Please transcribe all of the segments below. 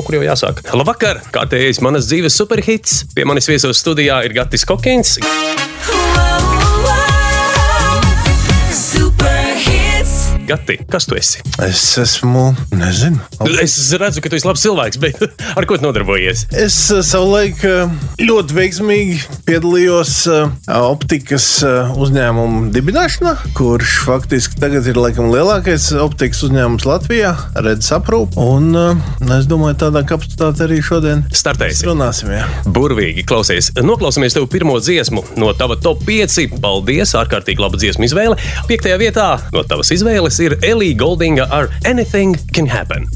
kaut kur jau jāsāk. Labvakar! Kārtējais manas dzīves superhits. Pie manis viesos studijā ir Gatis Kokins. Gati, kas tu esi? Es esmu, nezinu. Es redzu, ka tu esi labs cilvēks, bet ar ko tu nodarbojies? Es eh, savulaik eh, ļoti veiksmīgi piedalījos eh, optikas uzņēmuma dibināšanā, kurš faktiski tagad ir laikam lielākais optikas uzņēmums Latvijā, redzes aprūpe. Un es domāju, tādā kapacitātē arī šodien startēsim. Runāsim, jā. Burvīgi klausies. Noklausāmies tev pirmo dziesmu no tava top 5. Paldies, ārkārtīgi laba dziesmu izvēle. Piektajā vietā no tavas izvēles ir Elija Goldinga ar Anything Can Happen.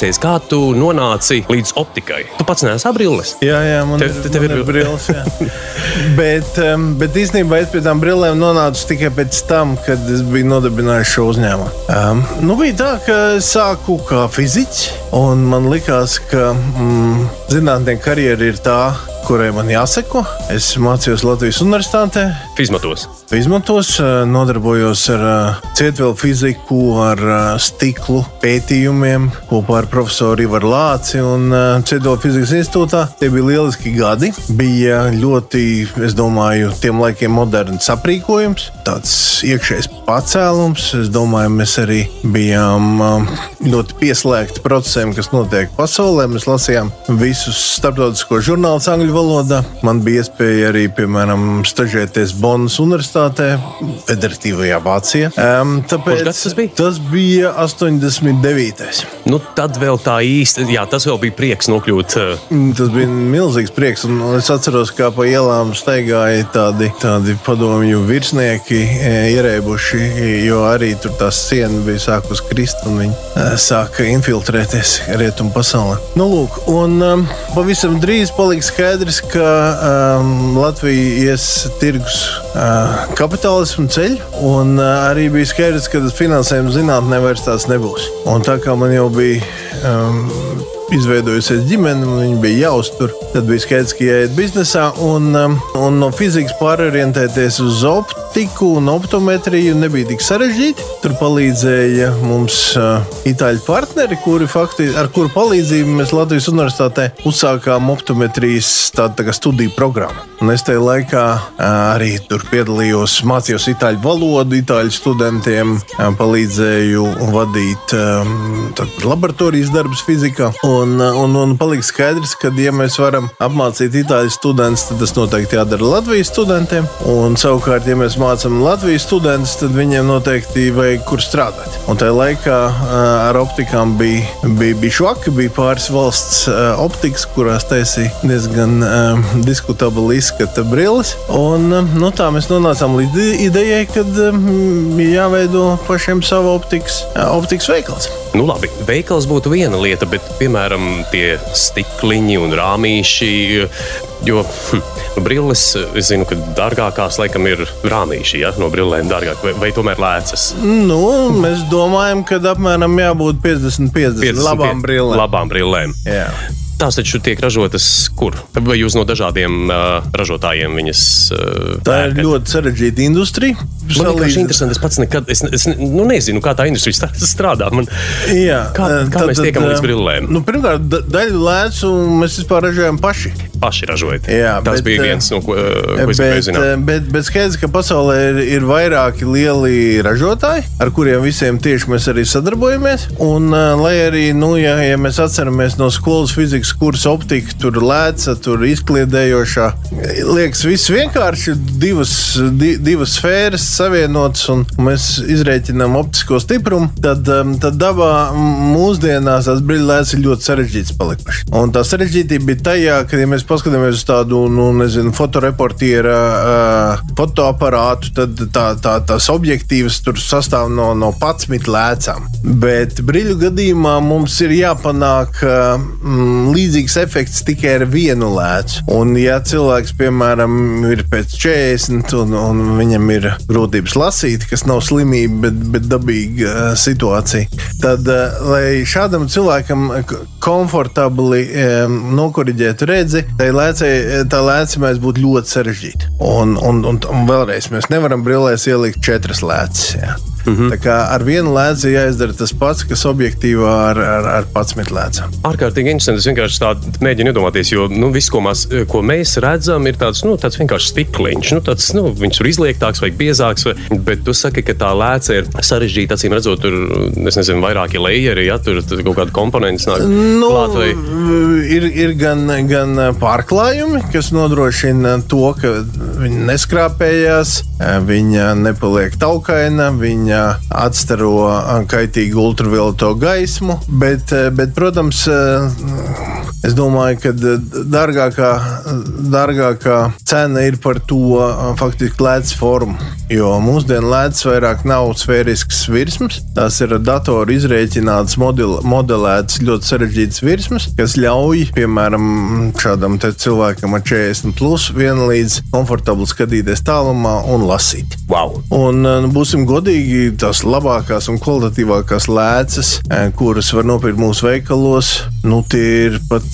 Klausies, kā tu nonāci līdz optikai? Tu pats neesi apbrilles. Jā, jā, man, tev, ir, tev man ir brilles. bet, bet īstenībā es pie tām brillēm nonācu tikai pēc tam, kad es biju nodibinājis šo uzņēmumu. Um, nu, bija tā, ka sāku kā fiziķis, un man likās, ka mm, zinātnieku karjera ir tā, kurai man jāseko. Es mācījos Latvijas Universitātē. Fizmatos. Izmantos, nodarbojos ar cietvelu fiziku, ar stiklu pētījumiem kopā ar profesoru Ivaru Lāci un Cietvelu fizikas institūtā. Tie bija lieliski gadi. Bija ļoti, es domāju, tiem laikiem moderns aprīkojums, tāds iekšējs pacēlums. Es domāju, mēs arī bijām ļoti pieslēgti procesiem, kas notiek pasaulē. Mēs lasījām visus starptautiskos žurnālus angļu valodā. Man bija iespēja arī, piemēram, stažēties Bonas universitātē Federatīvajā Vācijā. Um, tāpēc tas bija? Tas bija 89. Nu, tad vēl tā īsti, jā, tas vēl bija prieks nokļūt. Uh... Tas bija milzīgs prieks. Un es atceros, kā pa ielām staigāja tādi, tādi padomju virsnieki e, ierēbuši, jo arī tur tās sienas bija sākus krist un viņi e, sāka infiltrēties rietumu pasaulē. Nu, lūk, un um, pavisam drīz palika skaidrs, ka um, Latvija ies tirgus uh, kapitālismu ceļu, un arī bija skaidrs, ka finansējuma zinātnē vairs tāds nebūs. Un tā kā man jau bija um, izveidojusies ģimene, un viņi bija jāuztur. Tad bija skaidrs, ka jāiet biznesā un, um, un no fizikas pārorientēties uz optiku un optometriju nebija tik sarežģīti. Tur palīdzēja mums uh, itāļu partneri, kuri fakti, ar kuru palīdzību mēs Latvijas universitātē uzsākām optometrijas tādu tā studiju programmu. Un es tajā laikā uh, arī tur piedalījos, mācījos itāļu valodu, itāļu studentiem, uh, palīdzēju vadīt um, laboratorijas darbus fizikā. Un Un, un, un palika skaidrs, ka, ja mēs varam apmācīt itāļu studentus, tad tas noteikti jādara Latvijas studentiem. Un savukārt, ja mēs mācām Latvijas studentus, tad viņiem noteikti vajag kur strādāt. Un tajā laikā ar optikām bija, bija, bija švaki, bija pāris valsts optikas, kurās taisīja diezgan um, diskutabli izskata brilles. Un, nu, tā mēs nonācām līdz idejai, ka um, jāveido pašiem savu optikas, optikas veikals. Nu, labi, veikals būtu viena lieta, bet, piemēram, tie stikliņi un rāmīši. Jo hm, nu, brilles, es zinu, ka dārgākās laikam ir rāmīši, ja no brillēm dārgāk, vai, vai tomēr lēcas? Nu, mēs domājam, ka apmēram jābūt 50, 50, 50 labām brillēm. Labām brillēm. Jā. Tās taču tiek ražotas kur? Vai jūs no dažādiem uh, ražotājiem viņas uh, Tā ir pērkat? ļoti sarežģīta industrija. Man liekas, interesanti. Es pats nekad es, es, nu, nezinu, kā tā industrija strādā. Man, Jā, kā kā tad, mēs tiekam tad, līdz brillēm? Nu, pirmkārt, daļu lēcu mēs vispār ražojam paši. Paši ražojat. Jā, Tas bet, bija eh, viens no ko, eh, ko Bet, zināt. eh, bet, bet skaidrs, ka pasaulē ir, ir vairāki lieli ražotāji, ar kuriem visiem tieši mēs arī sadarbojamies. Un, lai arī, nu, ja, ja mēs atceramies no skolas fizikas kursa optika, tur lēca, tur izkliedējošā, liekas, viss vienkārši divas, di, divas sfēras savienotas, un mēs izrēķinām optisko stiprumu. Tad, tad dabā mūsdienās tās brīvlētas ir ļoti sarežģītas palikušas. Un tā sarežģītība bija tajā, ka, ja mēs paskatāmies uz tādu, nu, nezinu, fotoreportiera uh, fotoaparātu, tad tā, tā, tās objektīvas tur sastāv no, no 11 lēcām. Bet brīļu gadījumā mums ir jāpanāk mm, līdzīgs efekts tikai ar vienu lēcu. Un, ja cilvēks, piemēram, ir pēc 40 un, un viņam ir grūtības lasīt, kas nav slimība, bet, bet dabīga uh, situācija, tad, uh, lai šādam cilvēkam komfortabli um, nokoriģētu redzi, tā lēca mēs būtu ļoti sarežģīta. Un, un, un, un vēlreiz, mēs nevaram brillēs ielikt četras lēcas. jā. Mm -hmm. Tā kā ar vienu lēci jāizdara tas pats, kas objektīvā ar, ar, ar 11 lēcām. Ārkārtīgi interesanti. Es vienkārši tādu mēģinu iedomāties, jo nu, viss, ko mēs, ko mēs redzam, ir tāds, nu, tāds vienkārši stikliņš. Nu, tāds, nu, viņš ir izliektāks vai biezāks, vai, bet tu saki, ka tā lēca ir sarežģīta. Acīm redzot, tur nezinu, vairāki lejeri, ja tur tur kaut kāda komponents nāk Nu, klāt. Vai... ir, ir gan, gan pārklājumi, kas nodrošina to, ka viņa neskrāpējās, viņa nepaliek taukaina, viņa atstaro kaitīgu ultravioleto gaismu. Bet, bet protams, es domāju, ka dārgākā, dārgākā cena ir par to faktiski lētas formu. Jo mūsdienu lētas vairāk nav sfērisks virsmas, tās ir datoru izrēķinātas, model, modelētas ļoti sarežģītas virsmas, kas ļauj, piemēram, šādam cilvēkam ar 40 plus vienlīdz komfortabli skatīties tālumā un lasīt. Wow! Un nu, būsim godīgi, tās labākās un kvalitatīvākās lēcas, eh, kuras var nopirkt mūsu veikalos, nu, tie ir pat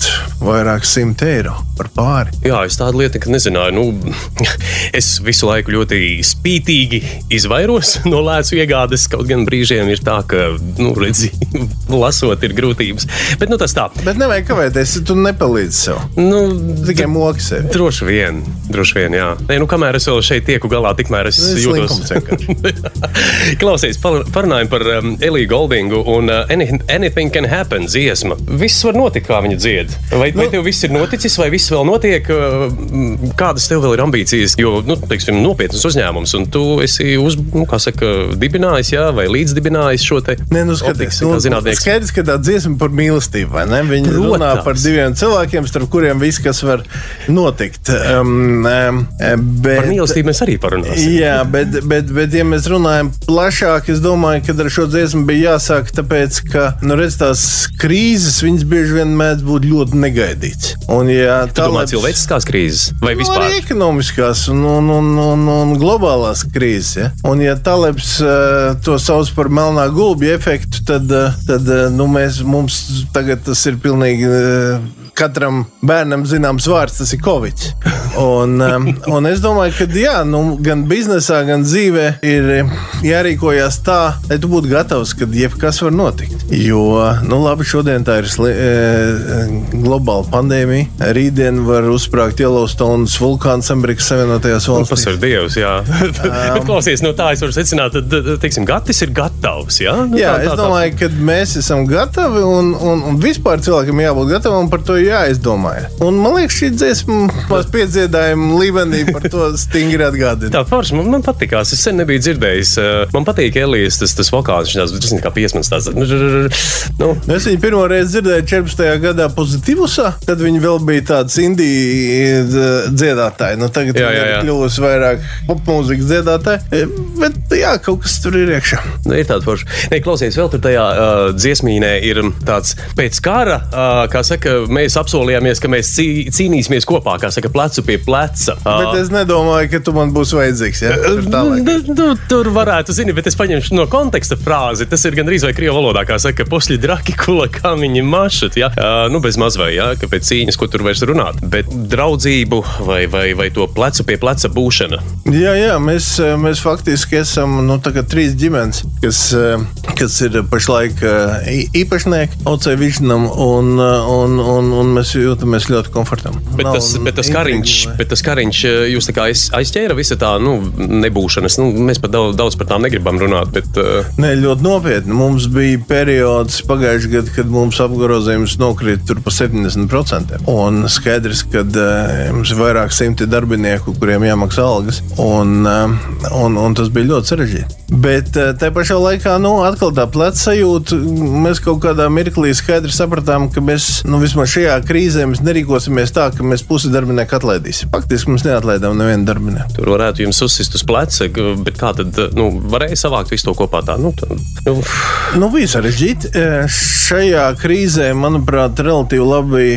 vairāk simt eiro par pāri. Jā, es tādu lietu nezināju. Nu, es visu laiku ļoti spītīgi izvairos no lēcu iegādes. Kaut gan brīžiem ir tā, ka, nu, redzi, lasot, ir grūtības. Bet nu, tas tā. Bet nevajag kavēties, tu nepalīdzi sev. Nu, Tikai moki sevi. Droši vien, droši vien, jā. Nē, nu, kamēr es vēl šeit tieku galā, tikmēr es ir jūtos Klausies, par- parunājam par um, Eliju Goldingu un uh, Any- Anything Can Happen dziesma. Viss var notikt, kā viņa dzied. Vai, vai Nu- tev viss ir noticis, vai viss vēl notiek? Uh, Kādas tev vēl ir ambīcijas? Jo, nu, teiksim, nopietnas uzņēmums, un tu esi uz, nu, saka, dibinājis, jā, vai līdzdibinājis šo te Nē, nu nu, skaidrs, ka tā dziesma par mīlestību, vai ne? Viņi Protams. runā par diviem cilvēkiem, starp kuriem viss, kas var notikt. Um, um, bet, Par mīlestību mēs arī parunāsim. Jā, bet, bet, bet, ja mēs runājam plašāk, es domāju, ka ar šo dziesmu bija jāsāk, tāpēc, ka nu, redz, tās krīzes viņas bieži vien mēdz būt ļoti negaidītas. Un, ja Tu domā, Talebs- cilvēciskās krīzes vai Nu, vispār? arī ekonomiskās un, un, un, un, un globālās krīzes. Ja? Un, ja Talebs uh, to sauc par melnā gulbja efektu, tad, uh, tad uh, nu, mēs, mums tagad tas ir pilnīgi. Uh, Katram bērnam zināms vārds, tas ir Covid. Un, um, un es domāju, ka jā, nu, gan biznesā, gan dzīvē ir jārīkojas tā, lai tu būtu gatavs, ka jebkas var notikt. Jo, nu, labi, šodien tā ir sli, e, globāla pandēmija. Rītdien var uzsprāgt Yellowstone's vulkāns Amerikas Savienotajās Nu, Tas valstīs. ir Dievs, jā. Bet, klausies, no tā es varu secināt, ka, teiksim, Gatis ir gatavs, jā? Nu, Jā, tā- tā- es tā- domāju, ka mēs esam gatavi un, un, un vispār cilvēkam jābūt gatavam par to jāizdomāja. Un man liekas, šī dziesma mums piedziedājuma līmenī par to stingri atgādina. Tā forša man, man patīkās. Es sen nebiju dzirdējis. uh, Man patīk Elijas tas, tas vokāls. Viņš tāds - kā piesmens. Tāds, nu, Nu, Es viņu pirmo reizi dzirdēju 14. gadā pozitīvusā, tad viņa vēl bija tāds indijas dziedātāja. Nu, tagad Jā, jā, jā. kļuvusi vairāk popmūzikas dziedātāja. E, Bet jā, kaut kas tur ir iekšā. nu, ir tāds foršs. Nē, klausies, vēl tur tajā uh, dziesmīnē ir tāds pēc kara, uh, kā saka, mēs apsolījāmies, ka mēs cī, cīnīsimies kopā, kā saka, plecu pie pleca. Bet es nedomāju, ka tu man būsi vajadzīgs. Ja? Tur tālāk. Nu, nu, tur varētu, zini, bet es paņemšu no konteksta frāzi. Tas ir gandrīz vai krievu valodā, kā saka, posļi draki, kula kamiņi mašat. Ja? Uh, nu, bez maz vai, ja? ka pēc cīņas, ko tur vairs runāt. Bet draudzību vai, vai, vai to plecu pie pleca būšana. Jā, jā mēs, mēs faktiski esam nu, trīs ģimenes, kas, kas ir pašlaik ī- īpašnieki Ocei Višnam, un, un, un, un un mēs jūtamies ļoti komfortabli. Bet tas, bet tas kariņš, bet tas kariņš jūs aiz, aizķēra visa tā nu, nebūšanas. Nu, mēs pat daudz, daudz par tām negribam runāt. Bet, uh... Nē, ļoti nopietni. Mums bija periods pagājušajā gadā, kad mums apgrozījums nokrita pa 70%. Un skaidrs, ka uh, mums ir vairāk simti darbinieku, kuriem jāmaksā algas. Un, uh, un, un tas bija ļoti sarežģīti. Bet tajā pašā laikā, nu, atkal tā pleca sajūta, mēs kaut kādā mirklī skaidri sapratām, ka mēs nu, vismaz šajā krīzē nerīkosimies tā, ka mēs pusi darbinieku atlaidīsim. Faktiski mums neatlaidām nevienu darbinieku. Tur varētu jums uzsist uz pleca, bet kā tad nu, varēja savākt visu to kopā? Tā, nu, tā, nu. Nu, bija sarežģīti. Šajā krīzē, manuprāt, relatīvi labi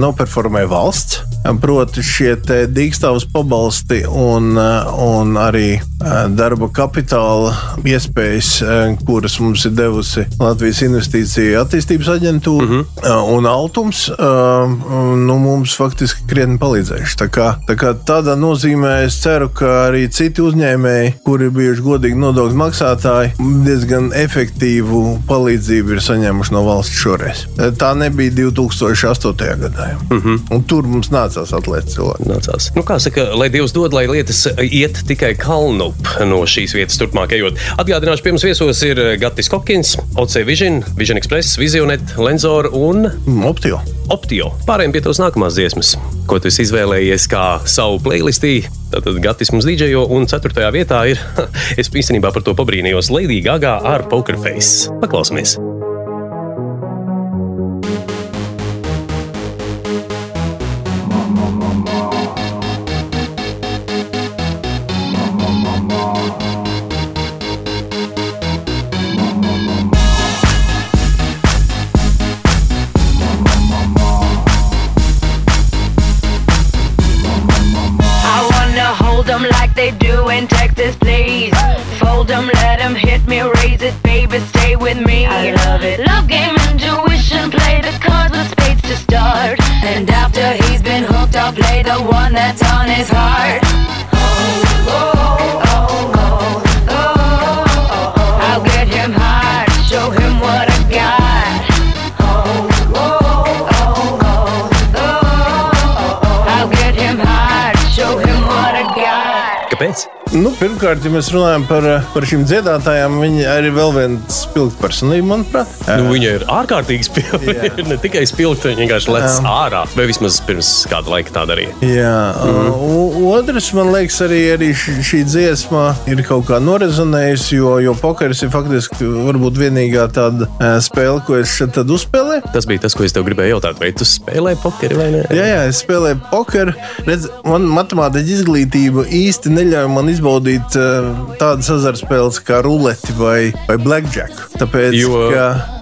noperformēja valsts. Proti, šie dīkstāvus pabalsti un, un arī darba kapitāla iespējas, kuras mums ir devusi Latvijas Investīcija attīstības aģentūra mm -hmm. un Altums, nu, mums faktiski krietni palīdzējuši. Tā kā, tā kā tādā nozīmē es ceru, ka arī citi uzņēmēji, kuri ir bijuši godīgi nodokļu maksātāji, diezgan efektīvu palīdzību ir saņēmuši no valsts šoreiz. Tā nebija 2008. gadā. Mm -hmm. Tur mums nācās atlaist cilvēku. Nācās. Nu, kā saka, lai Dievs dod, lai lietas iet tikai kalnu no šīs vietas turpmāk ejot. Atgādināšu, pie mums viesos ir Gatis Kokins, OC Vision, Vision Express, Visionet, Lenzor un Optio. Optio. Pārējiem pie tavas nākamās dziesmas, ko tu izvēlējies kā savu playlistī. Tātad Gatis mums dīdžejo, un ceturtajā vietā ir, es īstenībā par to pabrīnījos, Lady Gaga ar Poker Face. Pirmkārt, ja mēs runājam par, par šīm dziedātājām, viņa arī vēl viena spilgta personība, manuprāt. Nu, viņa ir ārkārtīgi spilgta. ne tikai spilgta, viņa vienkārši lec Jā. ārā. Vai vismaz pirms kāda laika tā darīja. Jā, mm. otrs, man liekas, arī, arī šī dziesma ir kaut kā norezonējusi, jo, jo pokers ir faktiski varbūt vienīgā tāda spēle, ko es šeit uzspēlēju. Tas bija tas, ko es tev gribēju jautāt. Vai tu spēlē pokeri vai nē? Jā, jā es spēlēju pokeru. Redz, man matemātiķa izglītība īsti neļauj man izbaudīt uh, tādas azartspēles kā ruleti vai, vai blackjack. Tāpēc, jo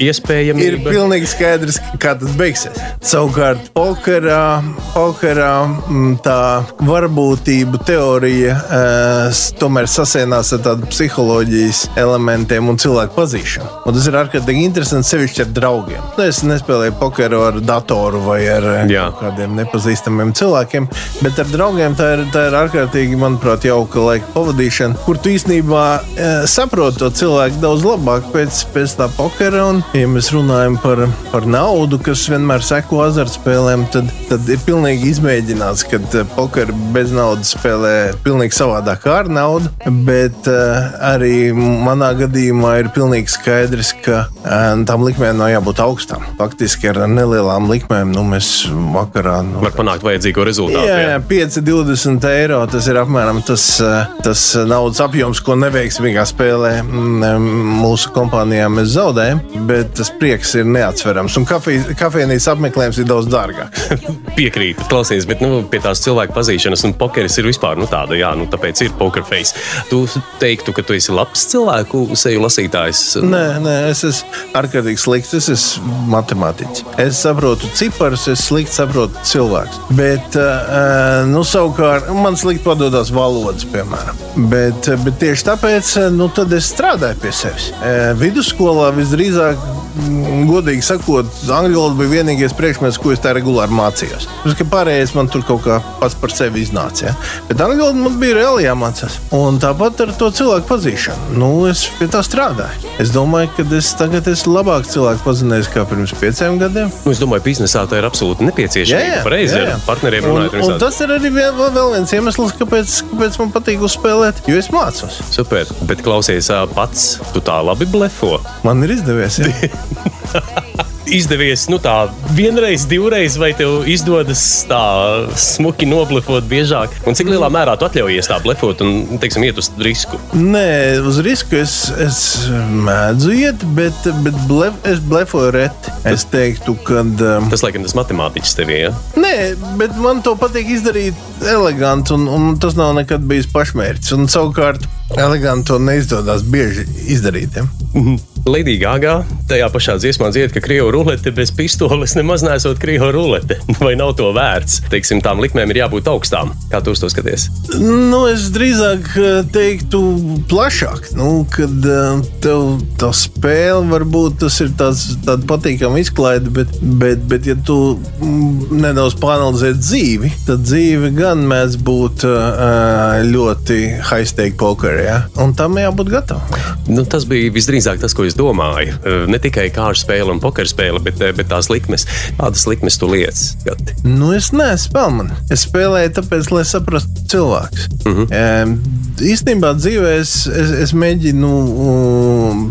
iespējams ir pilnīgi skaidrs, kā tas beigsies. Savukārt, pokerā, pokerā mm, tā varbūtību teorija uh, tomēr sasienās ar tādu psiholoģijas elementiem un cilvēku pazīšanu. Un tas ir ārkārtīgi interesanti sevišķi ar draugiem. Nu, es nespēlēju pokeru ar datoru vai ar Jā. kādiem nepazīstamiem cilvēkiem, bet ar draugiem tā ir, tā ir ārkārtīgi, manuprāt, jauka laika pavadīšana, kur tu īstenībā e, saproti to cilvēku daudz labāk pēc, pēc tā pokera. Un, ja mēs runājam par, par naudu, kas vienmēr seko azartspēlēm, tad, tad ir pilnīgi izmēģināts, ka e, pokeru bez naudas spēlē pilnīgi savādāk ar naudu. Bet uh, arī manā gadījumā ir pilnīgi skaidrs, ka uh, tam likmēm nav jābūt augstām. Faktiski ar nelielām likmēm nu, mēs vakarā nu, var panākt vajadzīgo rezultātu. Jā, jā 5, 20 eiro tas ir apmēram tas, tas naudas apjoms, ko neveiksmīgā spēlē mm, mūsu kompānijā mēs zaudējam, bet tas prieks ir neatsverams. Un kafejnīcas apmeklējums ir daudz dārgāks. Piekrītu, klausies, bet nu, pie tās cilvēku pazīšanas un pokeris ir vispār nu, tāda, jā, nu, tāpēc ir poker face. Tu teiktu, ka tu esi labs cilvēku seju lasītājs? Nē, nē, es esmu ārkārtīgi slikts. Es esmu matemātiķis. Es saprotu ciparus, es slikti saprotu cilvēkus. Bet, uh, nu, savukārt, man slikti padodas valodas, piemēram. Bet, bet tieši tāpēc nu, es strādāju pie sevis. Vidusskolā visdrīzāk, godīgi sakot, angļu valoda bija vienīgais priekšmets, ko es tā regulāri mācījos. Tas, pārējais man tur kaut kā pats par sevi iznāca. Ja? Bet angļu valoda man bija reāli jāmācās. Un tāpat ar to cilvēku pazīšanu. Nu, es pie tā strādāju. Es domāju, ka es tagad esmu labāk cilvēku pazinējis kā pirms pieciem gadiem. Nu, es domāju, biznesā tā ir absolūti nepieciešama. Pareizi ar partneriem runājot. Un, un tas ir arī vēl, vēl viens iemesls, kāpēc, kāpēc man patīk uzspēlēt, jo es mācos. Super, bet klausies pats, tu tā labi blefo. Man ir izdevies. izdevies nu, tā vienreiz, divreiz, vai tev izdodas tā smuki noblefot biežāk? Un cik lielā mērā tu atļaujies tā blefot un teiksim, iet uz risku? Nē, uz risku es, es mēdzu iet, bet, bet blef, es blefoju reti. Es teiktu, ka. Um, tas laikam tas matemātiķis tev ir. Ja? Nē, bet man to patīk izdarīt eleganti, un, un tas nav nekad bijis pašmērķis. Un savukārt, eleganti to neizdodas bieži izdarīt. Ja? Mhm. Lady Gaga tajā pašā dziesmā dzied, ka krievu rulete bez pistoles nemaz nesot krievu rulete. Vai nav to vērts? Teiksim, tām likmēm ir jābūt augstām. Kā tu to skaties? Nu, es drīzāk eh, teiktu plašāk. Nu, kad eh, tev tā spēle varbūt tas ir tāds, tāds patīkams izklaide, bet, bet, bet ja tu mm, nedaudz panalizē dzīvi, tad dzīve gan mēdz būt eh, ļoti high-stake poker. Ja? Un tam jābūt gatavam. Nu, tas bija visdrīzāk tas, ko es domāju. Ne tikai kārtas spēle un poker spēle, bet, bet tās likmes. Kādas likmes tu lietas? Gati? Nu, es neesmu spēlēju. Es spēlēju tāpēc, lai saprastu cilvēku. Uh -huh. Īstenībā dzīvē es, es, es mēģinu um,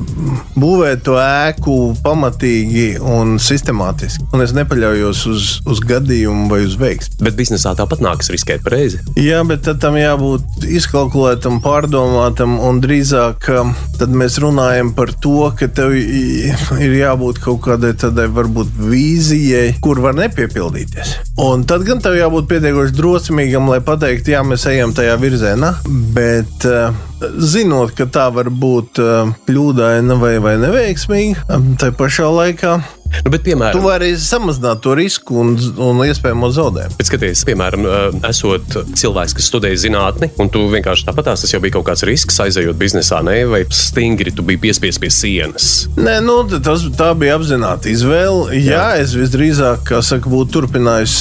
būvēt to ēku pamatīgi un sistemātiski. Un es nepaļaujos uz, uz gadījumu vai uz veiksmu. Bet biznesā tāpat nākas riskēt pareizi. Jā, bet tam jābūt izkalkulētam, pārdomātam un drīzāk um, tad mēs runājam par to, ka tev ir jābūt kaut kādai tādai varbūt vīzijai, kur var nepiepildīties. Un tad gan tev jābūt pietiekoši drosmīgam, lai pateiktu, jā, mēs ejam tajā virzienā. Bet uh, zinot, ka tā var būt uh, kļūdaina vai, vai neveiksmīga, um, tai pašā laikā Nu, bet, piemēram, tu vari samazināt to risku un, un iespējamo zaudējumu. Bet, skaties, piemēram, esot cilvēks, kas studē zinātni, un tu vienkārši tāpatās, tas jau bija kaut kāds risks, aizejot biznesā, ne? vai stingri tu biji piespiest pie sienas. Nē, nu, tas, tā bija apzināta izvēle. Jā, Jā es visdrīzāk, saka, būtu turpinājis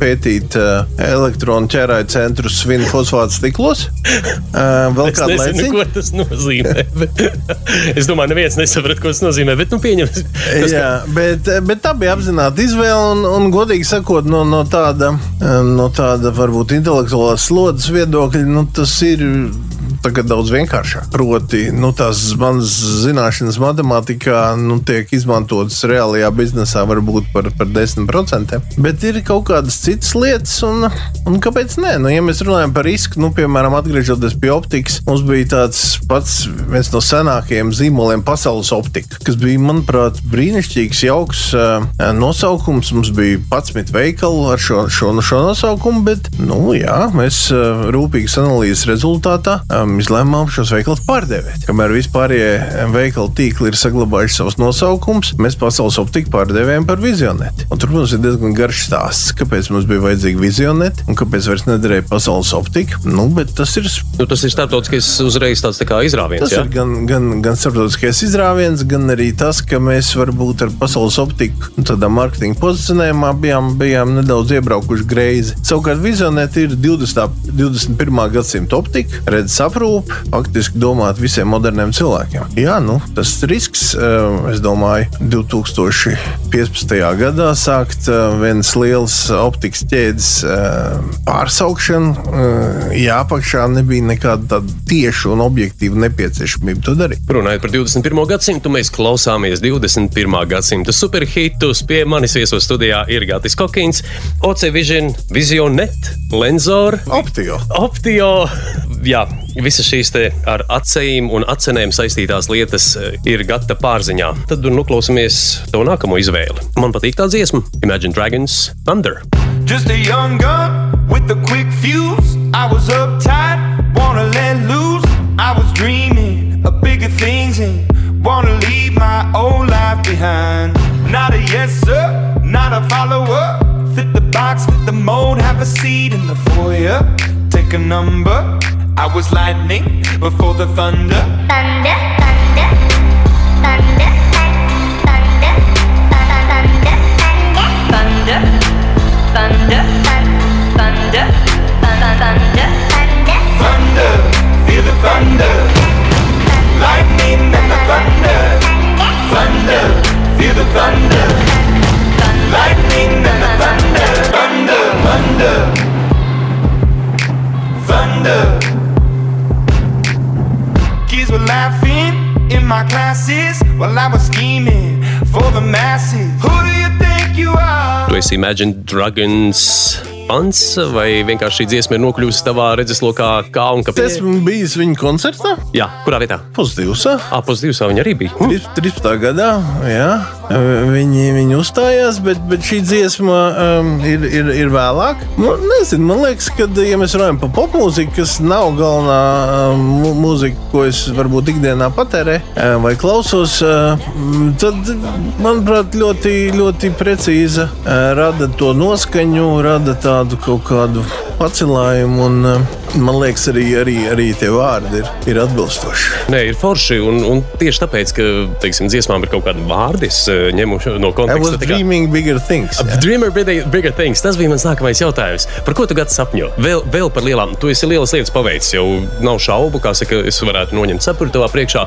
pētīt elektronu ķērāju centrus svinu fosfātu stiklos. Vēl kādā veidā, ko tas nozīmē. es domāju, neviens nesaprot, ko tas nozīmē. Bet, nu, pieņem, tas, Jā, Bet, bet tā bija apzināta izvēle, un, un godīgi sakot, no, no tāda, no tāda varbūt intelektuālās slodzes viedokļa, nu, tas ir tagad daudz vienkāršāk. Proti, nu, tās manas zināšanas matemātikā nu, tiek izmantotas reālajā biznesā varbūt par, par 10%, bet ir kaut kādas citas lietas, un, un kāpēc nē? Nu, ja mēs runājam par risku, nu, piemēram, atgriežoties pie optikas, mums bija tāds pats viens no senākajiem zīmoliem pasaules optika, kas bija, manuprāt, brīnišķīgs, jauks uh, nosaukums. Mums bija 11 veikali ar šo, šo, šo nosaukumu, bet, nu, jā, mēs uh, rūpīgas analīzes rezultātā um, izlēmām šos veikalus pārdevēt. Kamēr vispārējie veikalu tīkli ir saglabājuši savus nosaukumus, mēs pasaules optiku pārdevējam par vizioneti. Un tur mums ir diezgan garš stāsts, kāpēc mums bija vajadzīga vizioneti un kāpēc vairs nederēja pasaules optika. Nu, tas ir, nu, tas ir starptautiskais uzreiz tāds tā izrāviens. Tas jā? ir gan, gan, gan starptautiskais izrāviens, gan arī tas, ka mēs varbūt ar pasaules optiku nu, tādā mārketinga pozicionējumā bijām, bijām nedaudz iebraukuši greizi. Savukārt vizioneti ir 20. 21. gadsimta optika, redzes aprūpe aprūpe, faktiski domāt visiem moderniem cilvēkiem. Jā, nu, tas risks, eh, es domāju, 2015. gadā sākt eh, vienas lielas optikas ķēdes eh, pārsaukšanu. Jā, apakšā nebija nekāda tieša un objektīva nepieciešamība to darīt. Runājot par 21. gadsimtu, mēs klausāmies 21. gadsimta superhitus. Pie manis viesos studijā ir Gatis Kokins, OC Vision, Visionet, Lenzor, Optio. Optio. Jā, visas šīs ar acīm un acenēm saistītās lietas eh, ir gata pārziņā. Tad nu klausamies to nākamo izvēli. Man patīk tā dziesma Imagine Dragons Thunder. Just a young gun with a quick fuse. I was uptight, wanna let loose. I was dreaming of bigger things and wanna leave my old life behind. Not a yes sir, not a follower. Fit the box, fit the mold, have a seat in the foyer. Take a number I was lightning before the thunder. thunder, thunder, thunder, thunder, thunder, thunder, thunder, thunder, thunder, esi Imagine Dragons fans, vai vienkārši šī dziesma ir nokļuvusi tavā redzeslokā, kā un kāpēc? esmu bijis viņa koncertā. Jā, kurā vietā? Pozitīvs. Ah, pozitīvs, viņa arī bija. Hm? 13. gadā jā, viņi, viņi uzstājās, bet, bet šī dziesma um, ir, ir, ir vēlāk. Nu, nezinu, man liekas, ka, ja mēs runājam par popmūziku, kas nav galvenā um, mūzika, ko es varbūt ikdienā patērēju uh, vai klausos, uh, tad, manuprāt, ļoti, ļoti precīza uh, rada to noskaņu, rada tādu kaut kādu pacilājumu. Un, uh, man liekas, arī, arī, arī tie vārdi ir, ir atbilstoši. Nē, ir forši. Un, un tieši tāpēc, ka teiksim, dziesmām ir kaut kādi vārdi, es eh, ņemu no konteksta. tā kā- dreaming bigger things. jā. Dreamer bigger, things. Tas bija mans nākamais jautājums. Par ko tu gadi sapņo? Vēl, vēl par lielām. Tu esi lielas lietas paveicis. Jau nav šaubu, kā saka, es varētu noņemt sapuri tavā priekšā.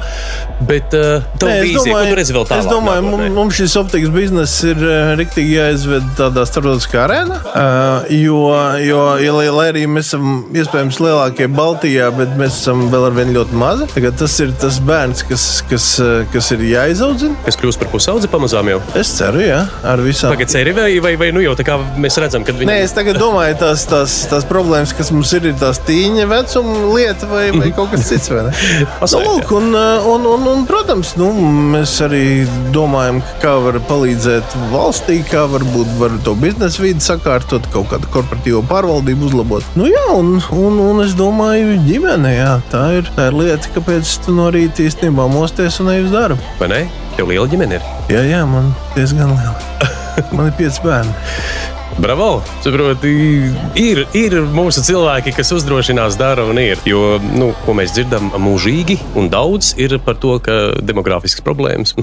Bet uh, Nē, es vīzija, ko tu redzi vēl tālāk? es domāju, nākotnē? mums, šis optikas bizness ir uh, rīktīgi jāizved tādā starptautiskā arēnā. Uh, jo, jo ja, lai, lai arī mēs esam iespējams lielākie Baltijā, bet mēs esam vēl ar vienu ļoti mazi. Tagad tas ir tas bērns, kas, kas, uh, kas ir jāizaudzina. Kas kļūst par pusaudzi pamazām jau? Es ceru, jā, ar visām. Tagad ceri vai, vai, vai nu jau tā kā mēs redzam, kad viņi Nē, es tagad domāju, tās, tās, tās problēmas, kas mums ir, ir tās tīņa vecuma lieta vai, vai kaut kas cits. ne? Nu, lūk, un, uh, un, un, un, protams, nu, mēs arī domājam, kā var palīdzēt valstī, kā varbūt var to biznesa vidi sakārtot, kaut kādu korporatīvo pārvaldību uzlabot. Nu, jā, un, un, un es domāju, ģimene, jā, tā, ir, tā ir lieta, kāpēc tu no rīta īstenībā mosties un ej uz darbu. Vai ne? Tev liela ģimene ir. Jā, jā, man diezgan liela. Man ir pieci bērni. Bravo! Saproti, ir, ir mūsu cilvēki, kas uzdrošinās, dara un ir. Jo, nu, ko mēs dzirdam, mūžīgi un daudz ir par to, ka demogrāfiskas problēmas.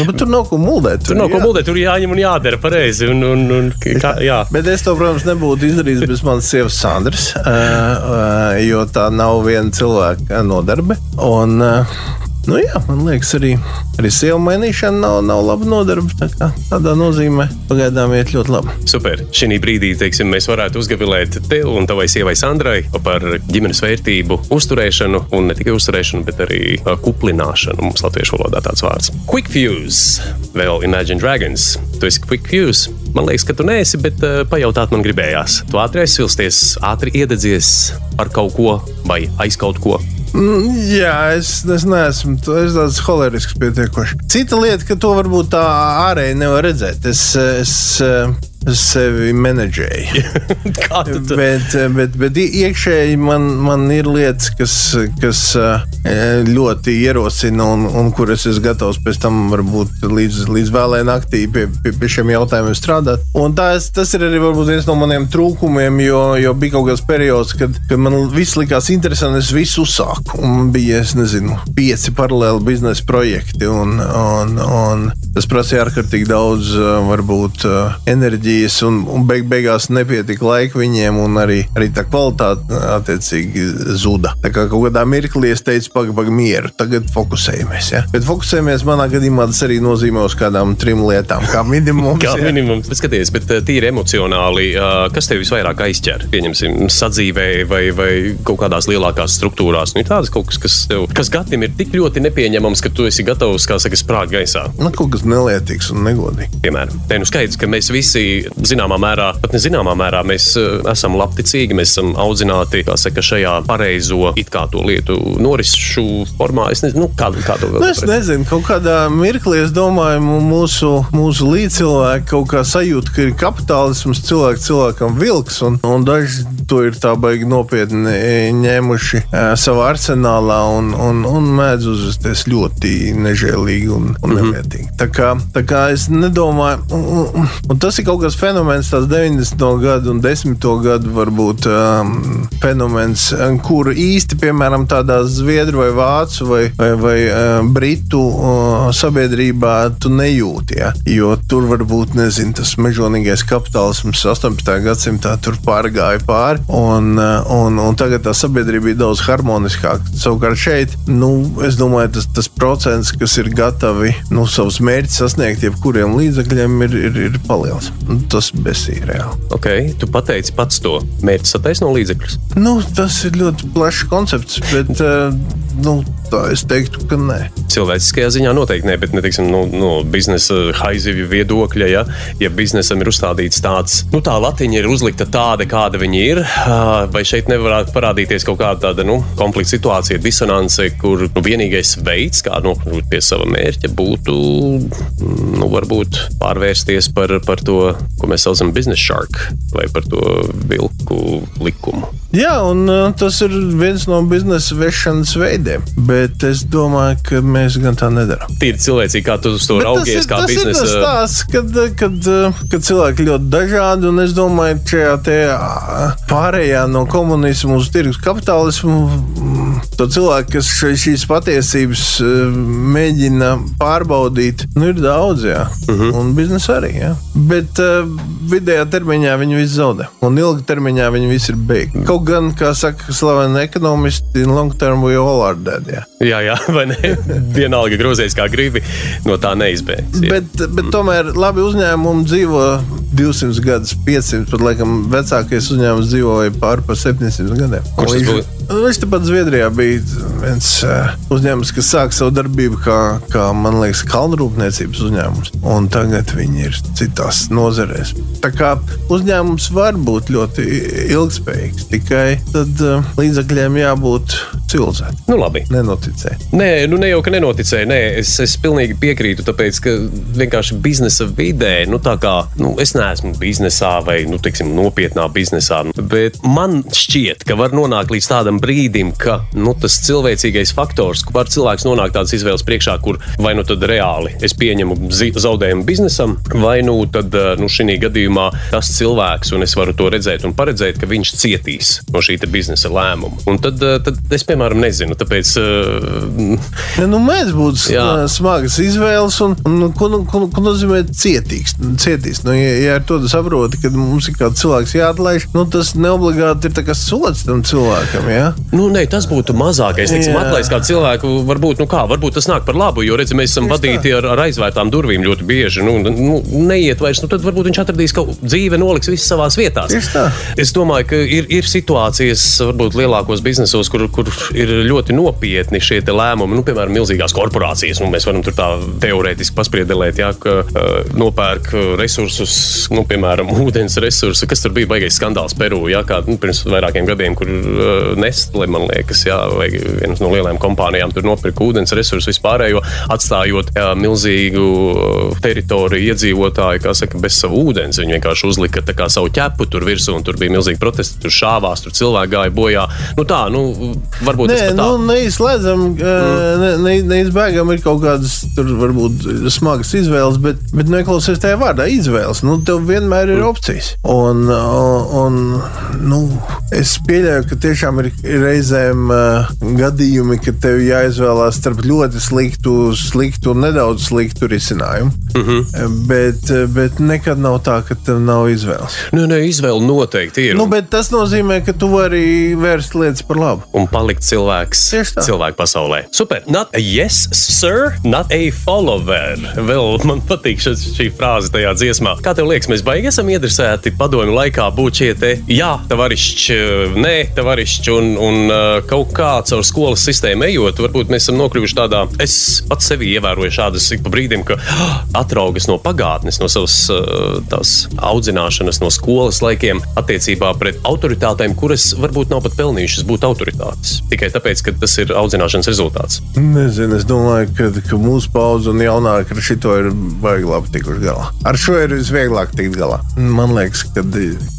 Nu, bet tur nav ko muldēt. Tur nav ko jā. muldēt, tur jāņem un jādara pareizi. Un, un, un, kā, jā. Bet es to, protams, nebūtu izdarījis bez manas sievas Sandras, uh, uh, jo tā nav viena cilvēka nodarbe. Un, uh, nu, jā, man liekas, arī, arī sieva mainīšana nav, nav laba nodarbe. Tā kā, tādā nozīmē pagaidām iet ļoti labi. Super. Šī brīdī teiksim, mēs varētu uzgavilēt tev un tavai sievai Sandrai par ģimenes vērtību, uzturēšanu, un ne tikai uzturēšanu, bet arī ā, kuplināšanu. Mums latviešu valodā tāds vārds. Quick Fuse, vēl Imagine Dragons. Tu esi Quick Fuse. Man liekas, ka tu neesi, bet uh, pajautāt man gribējās. Tu ātri aizsilsties, ātri iededzies ar kaut ko vai aiz kaut ko. Mm, Jā, es, es neesmu es tāds holerisks pietiekoši. Cita lieta, ka to varbūt tā ārēji nevar redzēt. Es, es, es sevi menedžēju. To Bet, bet, bet iekšēji man, man ir lietas, kas, kas eh, ļoti ierosina un, un kuras es gatavs pēc tam varbūt līdz, līdz vēlē naktī pie, pie, pie šiem jautājumiem strādāt. Un tas, tas ir arī viens no maniem trūkumiem, jo, jo bija kaut kāds periods, kad, kad man viss likās interesanti, es visu uzsāku. Un man bija, es nezinu, pieci paralēli biznesa projekti. Un, un, un tas prasīja ārkārtīgi daudz varbūt enerģijas un, un beig, beigās nepietika laika viņiem, un arī, arī tā kvalitāte attiecīgi zuda. Tā kā kaut kādā mirklī es teicu, pagaidi, pagaidi, mieru, tagad fokusējamies. Ja? Bet fokusējamies manā gadījumā tas arī nozīmē uz kādām trim lietām, kā minimums. Kā ja. minimums. Bet Skaties, bet tīri emocionāli, kas tev visvairāk aizķer? Pieņemsim, sadzīvē vai, vai kaut kādās lielākās struktūrās. Nu, ir tādas kaut kas, kas tev, kas gatim ir tik ļoti nepieņemams, ka tu esi gatavs, kā saka, sprāgt gaisā. Nu, kaut kas nelietīgs un negodīgs. Piemēram, te nu skaidrs, ka mēs visi zināmā mērā, pat ne zināmā mērā, mēs uh, esam labticīgi, mēs esam audzināti saka, šajā pareizo it kā to lietu norisu formā. Es nezinu, nu, kā, kā to Nu, es nezinu, kaut kādā mirklī es domāju, mūsu, mūsu līdzcilvēki kaut kā sajūt, ka ir kapitālisms, cilvēks cilvēkam vilks, un, un daži to ir tā baigi nopietni e, ņēmuši e, savā arsenālā un, un, un mēdz uzvesties ļoti nežēlīgi un, un nelietīgi. Tā kā, tā kā es nedomāju, un, un, tas ir kaut kāds fenomens, tās 90. gadu un 10. gadu varbūt um, fenomens, kur īsti, piemēram, tādā zviedru vai vācu vai, vai, vai uh, britu uh, sabiedrībā tu nejūti. Ja? Jo tur varbūt, nezinu, tas mežonīgais kapitālisms 18. gadsimtā tur pārgāja pāri, un, uh, un, un tagad tā sabiedrība ir daudz harmoniskāka. Savukārt šeit, nu, es domāju, tas, tas procents, kas ir gatavi nu, savus mērķus sasniegt, jebkuriem līdzekļiem, ir, ir, ir paliels. Nu, tas besīja reāli. Okay, tu pateici pats to mērķi sataisno līdzekļus. Nu, tas ir ļoti plašs koncepts, bet uh, nu, tā es teiktu, ka nē. Cilvēciskajā ziņā noteikti nē, bet ne teiksim, no, no biznesa haizivju viedokļa, ja, ja biznesam ir uzstādīts tāds, nu tā latiņa ir uzlikta tāda, kāda viņa ir, vai šeit nevarētu parādīties kaut kāda tāda nu, konflikta situācija, disonance, kur nu, vienīgais veids, kā nokļūt pie sava mērķa, būtu nu, varbūt pārvērsties par, par to, ko mēs saucam par biznesa shark vai par to vilku likumu. Jā, un uh, tas ir viens no biznesa vešanas veidiem. Bet es domāju, ka mēs gan tā nedarām. Tīri cilvēcīgi, kā tu to raugies, kā biznesa. tas stāsts, kad, kad, kad cilvēki ļoti dažādi, un es domāju, ka šajā pārējā no komunismu uz tirgus kapitālismu, mm, to cilvēku, kas šīs patiesības mēģina pārbaudīt, nu ir daudz, jā. Uh Mhm. -huh. Un biznesa arī, jā. Bet uh, vidējā termiņā viņi visu zaudē, un ilgā termiņā viņi visi ir beigti. Kaut gan, kā saka slaveni ekonomisti, in long term we all are dead. Jā. Jā, jā, vai ne? Vienalga grozies kā gribi, no tā neizbēgs. Bet, bet tomēr labi uzņēmumi dzīvo 200 gadus, 500, pat laikam vecākais uzņēmums dzīvoja pāri par 700 gadiem. Kurš tas Viņš- bija? Viņš tepat Zviedrijā bija viens uh, uzņēmums, kas sāka savu darbību kā, kā man liekas, kalnrūpniecības uzņēmums. Un tagad viņi ir citās nozarēs. Tā kā uzņēmums var būt ļoti ilgspējīgs, tikai tad uh, līdzekļiem jābūt civilizētiem, Nu, labi. nenoticēt. Nē, nu ne jau ka nenoticēju. Nē, es, es pilnīgi piekrītu, tāpēc ka vienkārši biznesa vidē, nu tā kā nu, es neesmu biznesā vai nu, teiksim, nopietnā biznesā, bet man šķiet, ka var nonākt līdz tādam brīdim, ka nu, tas cilvēcīgais faktors, kur cilvēks nonākt tādas izvēles priekšā, kur vai nu tad reāli es pieņemu zaudējumu biznesam, vai nu tad eh, nu, šī gadījumā tas cilvēks, un es varu to redzēt un paredzēt, ka viņš cietīs no šī biznesa lēmuma. Un tad, eh, tad es, piemēram, nezinu, tāpēc. Ja, nu, mēs būtu Jā. uh, smagas izvēles, un, un ko, nu- ko, ko nozīmē cietīgs? Cietīs. Nu, ja, ja ar to saproti, ka mums ir kāds cilvēks jāatlaiž, nu, tas neobligāti ir sots tam cilvēkam. Ja? Nu, nē, tas būtu mazākais. Teiksim, Jā. atlaist kādu cilvēku, varbūt, nu kā, varbūt tas nāk par labu, jo redzi, mēs esam Tieši vadīti ar, ar aizvērtām durvīm ļoti bieži. Nu, nu, neiet vairs, nu, tad varbūt viņš atradīs ko dzīve, noliks visu savā vietā. Es domāju, ka ir, ir situācijas, varbūt lielākos biznesos, kur, kur ir ļoti nopietni šie lēmumi. Nu, piemēram, milzīgās korporācijas. Nu, mēs varam tur tā teorētiski paspriedelēt, ja, ka uh, nopērk resursus, nu, piemēram, ūdens resursus. Kas tur bija baigais skandāls Peru, ja, kā nu, pirms vairākiem gadiem, kur uh, Nestle, man liekas, ja, vai viena no lielajām kompānijām tur nopirka ūdens resursus vispārējo, atstājot jā, milzīgu uh, teritoriju iedzīvotāju, kā saka, bez savu ūdens. Viņi vienkārši uzlika kā savu ķepu tur virsū, un tur bija milzīgi protesti, tur šāvās, tur cilvēki gāja bojā. Nu tā, nu, varbūt Nē, tā. nu, neizslēdzam, mm. ne, ne, neizbēgam ir kaut kādas tur varbūt smagas izvēles, bet, bet neklausies tajā vārdā izvēles. Nu, tev vienmēr ir opcijas. Un, un nu, es pieļauju, ka tiešām ir reizēm uh, gadījumi, kad tev jāizvēlās starp ļoti sliktu, sliktu un nedaudz sliktu risinājumu. Mm -hmm. bet, bet nekad nav tā, ka tev nav izvēles. Nu, ne, izvēle noteikti ir. Nu, bet tas nozīmē, ka tu vari vērst lietas par labu. un palikt cilvēks cilvēku pasaulē. Super. Not a yes, sir, not a follower. Vēl man patīk šis, šī frāze tajā dziesmā. Kā tev liekas, mēs baigi esam iedresēti padomju laikā būt šie te, jā, tavarišķi, nē, tavarišķi, un, un uh, kaut kā caur skolas sistēmu ejot, varbūt mēs esam nokļuvuši tādā, es pats sevi ievēroju šādas ik pa brīdim, ka ah, atraugas no pagātnes, no savas uh, tās audzināšanas, no skolas laikiem attiecībā pret autoritātēm, kuras varbūt nav pat pelnījušas būt autoritātes. Tikai tāpēc, ka tas ir audzināšanas rezultāts. Nezinu, es domāju, ka, ka mūsu paudze un jaunāka ar šito ir baigi labi tikuši galā. Ar šo ir visvieglāk tikt galā. Man liekas, ka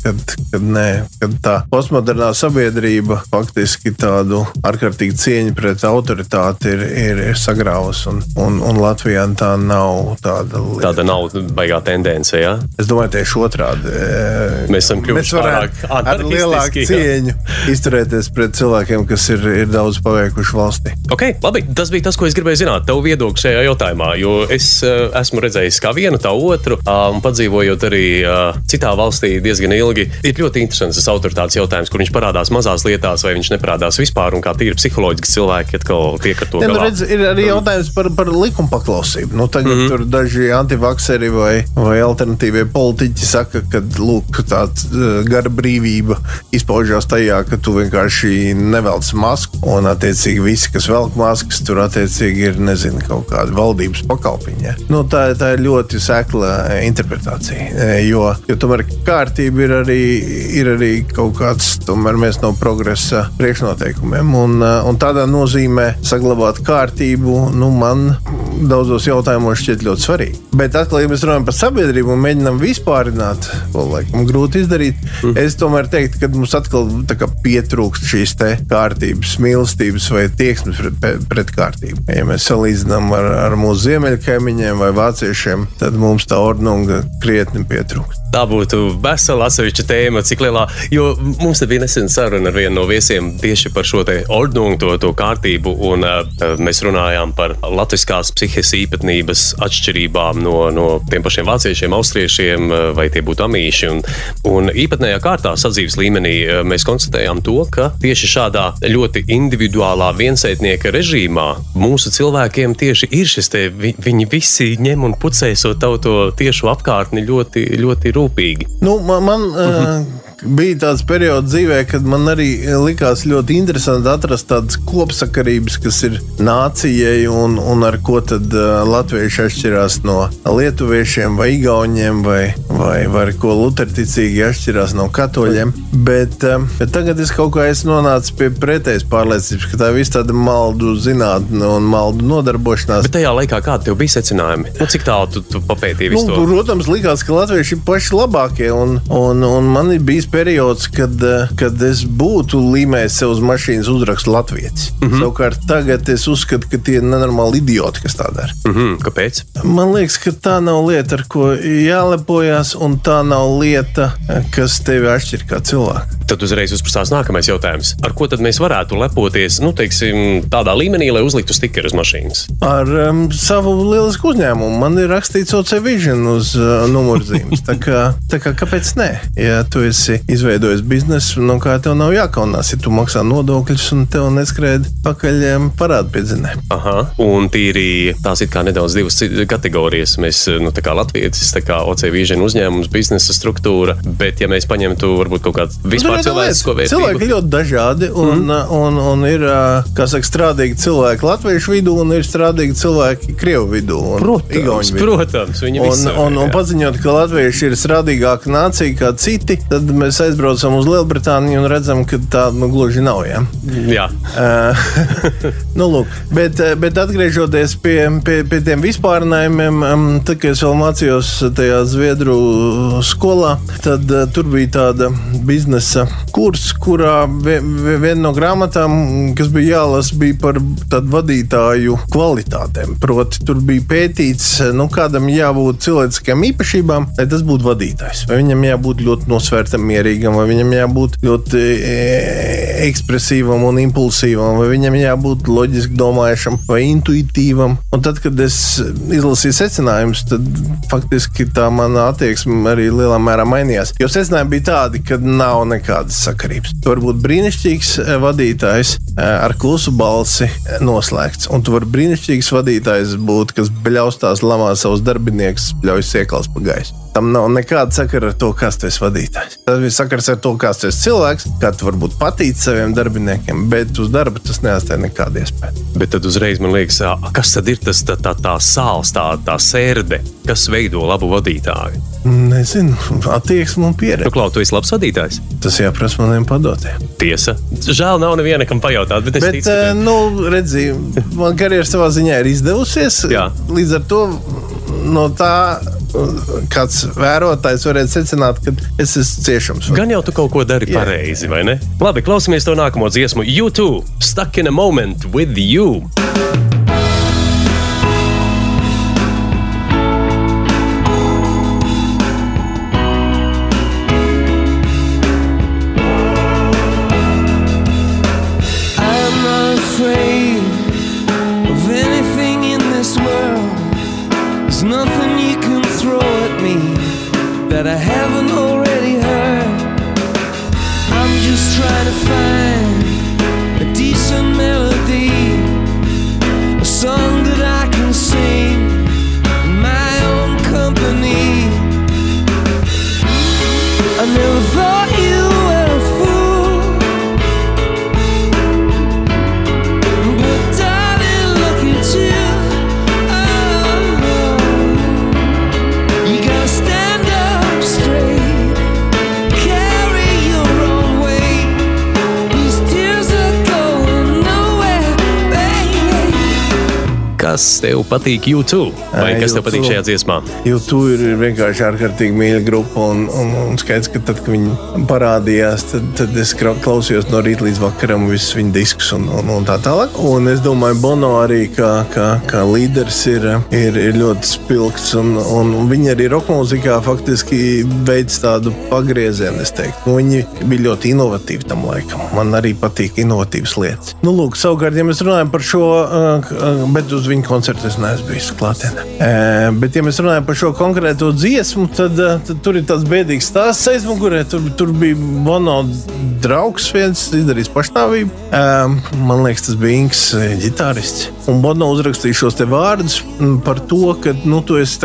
kad, kad nē, kad tā postmodernā sabiedrība faktiski tādu ārkārtīgi cieņu pret autoritāti ir, ir, ir sagrāvusi. Un, un, un Latvijā tā nav tāda lieta. Tāda nav baigā tendence. Ja? Es domāju, tieši otrādi. E, Mēs esam kļuvuši pārāk ar lielāku cieņu izturēties pret cilvēkiem, kas ir, ir daudz paveikuši valstī. Ok, labi. Tas bija tas, ko es gribēju zināt. Tev viedoklis šajā jautājumā, jo es uh, esmu redzējis kā vienu, tā otru, uh, un padzīvojot arī uh, citā valstī diezgan ilgi. Ir ļoti interesants tas autoritātes jautājums, kur viņš parādās mazās lietās, vai viņš neparādās vispār, un kā tīri psiholoģiski cilvēki atkal tiek ar to Ja, nu, galā. redz, ir arī jautājums par, par likuma paklausību. Nu, tagad mm -hmm. tur daži antivakseri vai, vai alternatīvie politiķi saka, ka lūk, tāda uh, gara brīvība izpaužās tajā, ka tu vienkārši nevelc masku. Un, attiecīgi, visi, kas velk maskas, tur attiecīgi ir nezinu, kaut kāda valdības pakalpiņa. Nu, tā, tā ir ļoti sekla eh, interpretācija. Eh, Jo, jo tomēr kārtība ir arī, ir arī kaut kāds, tomēr mēs no progresa priekšnoteikumiem. Un, eh, un tādā nozīmē saglabāt kārtību, nu, man daudzos jautājumos šķiet ļoti svarīgi. Bet atkal, ja mēs runājam par sabiedrību un mēģinām vispārināt, ko laikam grūti izdarīt, mm. es tomēr teiktu, ka mums atkal kā pietrūkst šīs kārtības, mīlestības vai tieksmes pret, pret kārtību. Ja mēs salīdzinām ar, ar mūsu ziemeļkaimiņiem vai vāciešiem, tad mums tā ordnunga krietni pietrūkst. Tā būtu vesela atsevišķa tēma, cik lielā. Jo mums bija nesen saruna ar vienu no viesiem tieši par šo te ordnungu, to, to kārtību. Un, uh, mēs runājām par latviskās psihes īpatnības atšķirībām no, no tiem pašiem vāciešiem, austriešiem uh, vai tie būtu amīši. Un, un īpatnējā kārtā sadzīves līmenī uh, mēs konstatējām to, ka tieši šādā ļoti individuālā viensētnieka režīmā mūsu cilvēkiem tieši ir šis te, vi, viņi visi ņem un pucēso tavu to tiešu apkārtni ļoti, ļoti rūpīgi. Nu, man man uh, bija tāds periods dzīvē, kad man arī likās ļoti interesanti atrast tādas kopsakarības, kas ir nācijai un, un ar ko tad latvieši atšķirās no lietuviešiem vai igauniem vai, vai, vai ar ko luterticīgi atšķirās no katoļiem. Bet, bet tagad es kaut kā esmu nonācis pie pretējas pārliecības, ka tā ir tāda maldu zinātne un maldu nodarbošanās. Bet tajā laikā kādi tev bija secinājumi? Nu, cik tālu tu, tu papētīji Nu, protams, likās, ka latvieši ir paši labākie. Un, un, un man ir bijis periods, kad, eh, kad es būtu līmējis sev uz mašīnas uzrakstu Latvijas. Mm. -hmm. Savukārt tagad es uzskatu, ka tie ir nenormāli idioti, kas tā dara. Mm -hmm, kāpēc? Man liekas, ka tā nav lieta, ar ko jālepojas, un tā nav lieta, eh, kas tevi atšķir kā cilvēku. Tad uzreiz uzprasās nākamais jautājums. Ar ko tad mēs varētu lepoties, nu, teiksim, tādā līmenī, lai uzliktu stikeru uz mašīnas? Ar um, savu lielisku uzņēmumu man ir rakstīts OC Vision uz uh, numurzīmes. Tā kā, tā kā kāpēc ne? Ja tu esi izveidojis biznesu, nu kā tev nav jākaunās, ja tu maksā nodokļus un tev neskrēja pakaļ parādu piedzinē. Aha, un tīri tās ir kā nedaudz divas kategorijas. Mēs, nu, tā kā Latvijas, tā kā OC Vision uzņēmums, biznesa struktūra, bet ja mēs paņemtu varbūt kaut kādu vispār cilvēcisko Nu, Cilvēki vērtību. ir ļoti dažādi, un, mm. un, un ir uh, kā saka, strādīgi cilvēki Latviešu vidū, un ir strādīgi cilvēki Krievu vidū. un Protams, vidū. protams, viņi Un, ir, un, un jā. paziņot, ka latvieši ir strādīgāka nācija kā citi, tad mēs aizbraucam uz Lielbritāniju un redzam, ka tā nu, gluži nav. Ja? Jā, Uh, nu, lūk, bet, eh, bet atgriežoties pie, pie, pie tiem vispārinājumiem, um, tad, kad es vēl mācījos tajā Zviedru skolā, tad uh, tur bija tāda biznesa kurs, kurā vie- vie- viena no grāmatām, kas bija jālasa, bija par vadītāju kvalitātēm. Proti, tur bija pētīts, nu, kādam jābūt cilvēciskām īpašībām, lai tas būtu vadītājs. Vai viņam jābūt ļoti nosvērtam, mierīgam, vai viņam jābūt ļoti e, ekspresīvam un impulsīvam, vai viņam jābūt loģiski domājušam vai intuitīvam. Un tad, kad es izlasīju secinājumus, tad faktiski tā mana attieksme arī lielā mērā mainījās. Jo secinājumi bija tādi, ka nav nekādas sakarības. Tu vari būt brīnišķīgs eh, vadītājs, eh, ar klusu balsi noslēgts. Un tu vari brīnišķīgs vadītājs būt, kas bļaustās, lamā savus darbiniekus, ļauj iekals pa gaisu. Tam nav nekāda sakara ar to, kas tu esi vadītājs. Tas ir sakars ar to, kāds tu esi cilvēks, kā tu varbūt patīc saviem darbiniekiem, bet uz darba tas neatstāja nekādu iespēju. bet tad uzreiz man liekas, kas tad ir tas tā, tā, tā sāls, tā, tā sērde, kas veido labu vadītāju? Nezinu, attieksme un Nu, pieredze. Klau, tu esi labs vadītājs. Tas jāprasa maniem padotiem. Tiesa. Žēl, nav neviena, kam pajautāt, bet es Bet, ticu, ka... nu, redziet, man karjeras savā ziņā ir izdevusies. Jā. Līdz ar to no tā kāds vērotājs varētu secināt, ka es esmu ciešams. Gan jau tu kaut ko dari Jā. pareizi, vai ne? Labi, klausamies to nākamo dziesmu. YouTube, stuck in a moment with you. Tev patīk YouTube? Vai kas tev patīk U2. šajā dziesmā? YouTube ir vienkārši ārkārtīgi mīļa grupa. Un, un, un skaidrs, ka tad, kad viņi parādījās, tad, tad es klausījos no rīta līdz vakaram visus viņu diskus un, un, un tā tālāk. Un es domāju, Bono arī kā, kā, kā līderis ir, ir, ir ļoti spilgts. Un, un viņi arī roka mūzikā faktiski veids tādu pagriezienu. es teiktu. Nu, viņi bija ļoti inovatīvi tam laikam. Man arī patīk inovatīvas lietas. Nu, lūk, savukārt, ja mēs runājam par šo, bet uz viņu koncertu es neesmu bijis klātienē. Bet, ja mēs runājam par šo konkrēto dziesmu, tad, uh, tad tur ir tāds bēdīgs stāsts aizmugurē. Tur, tur bija Bono draugs, viens izdarījis pašnāvību. Man liekas, tas bija Inks, eh, ģitārists. Un Bono uzrakstīja šos te vārdus mm, par to, ka nu, tu esi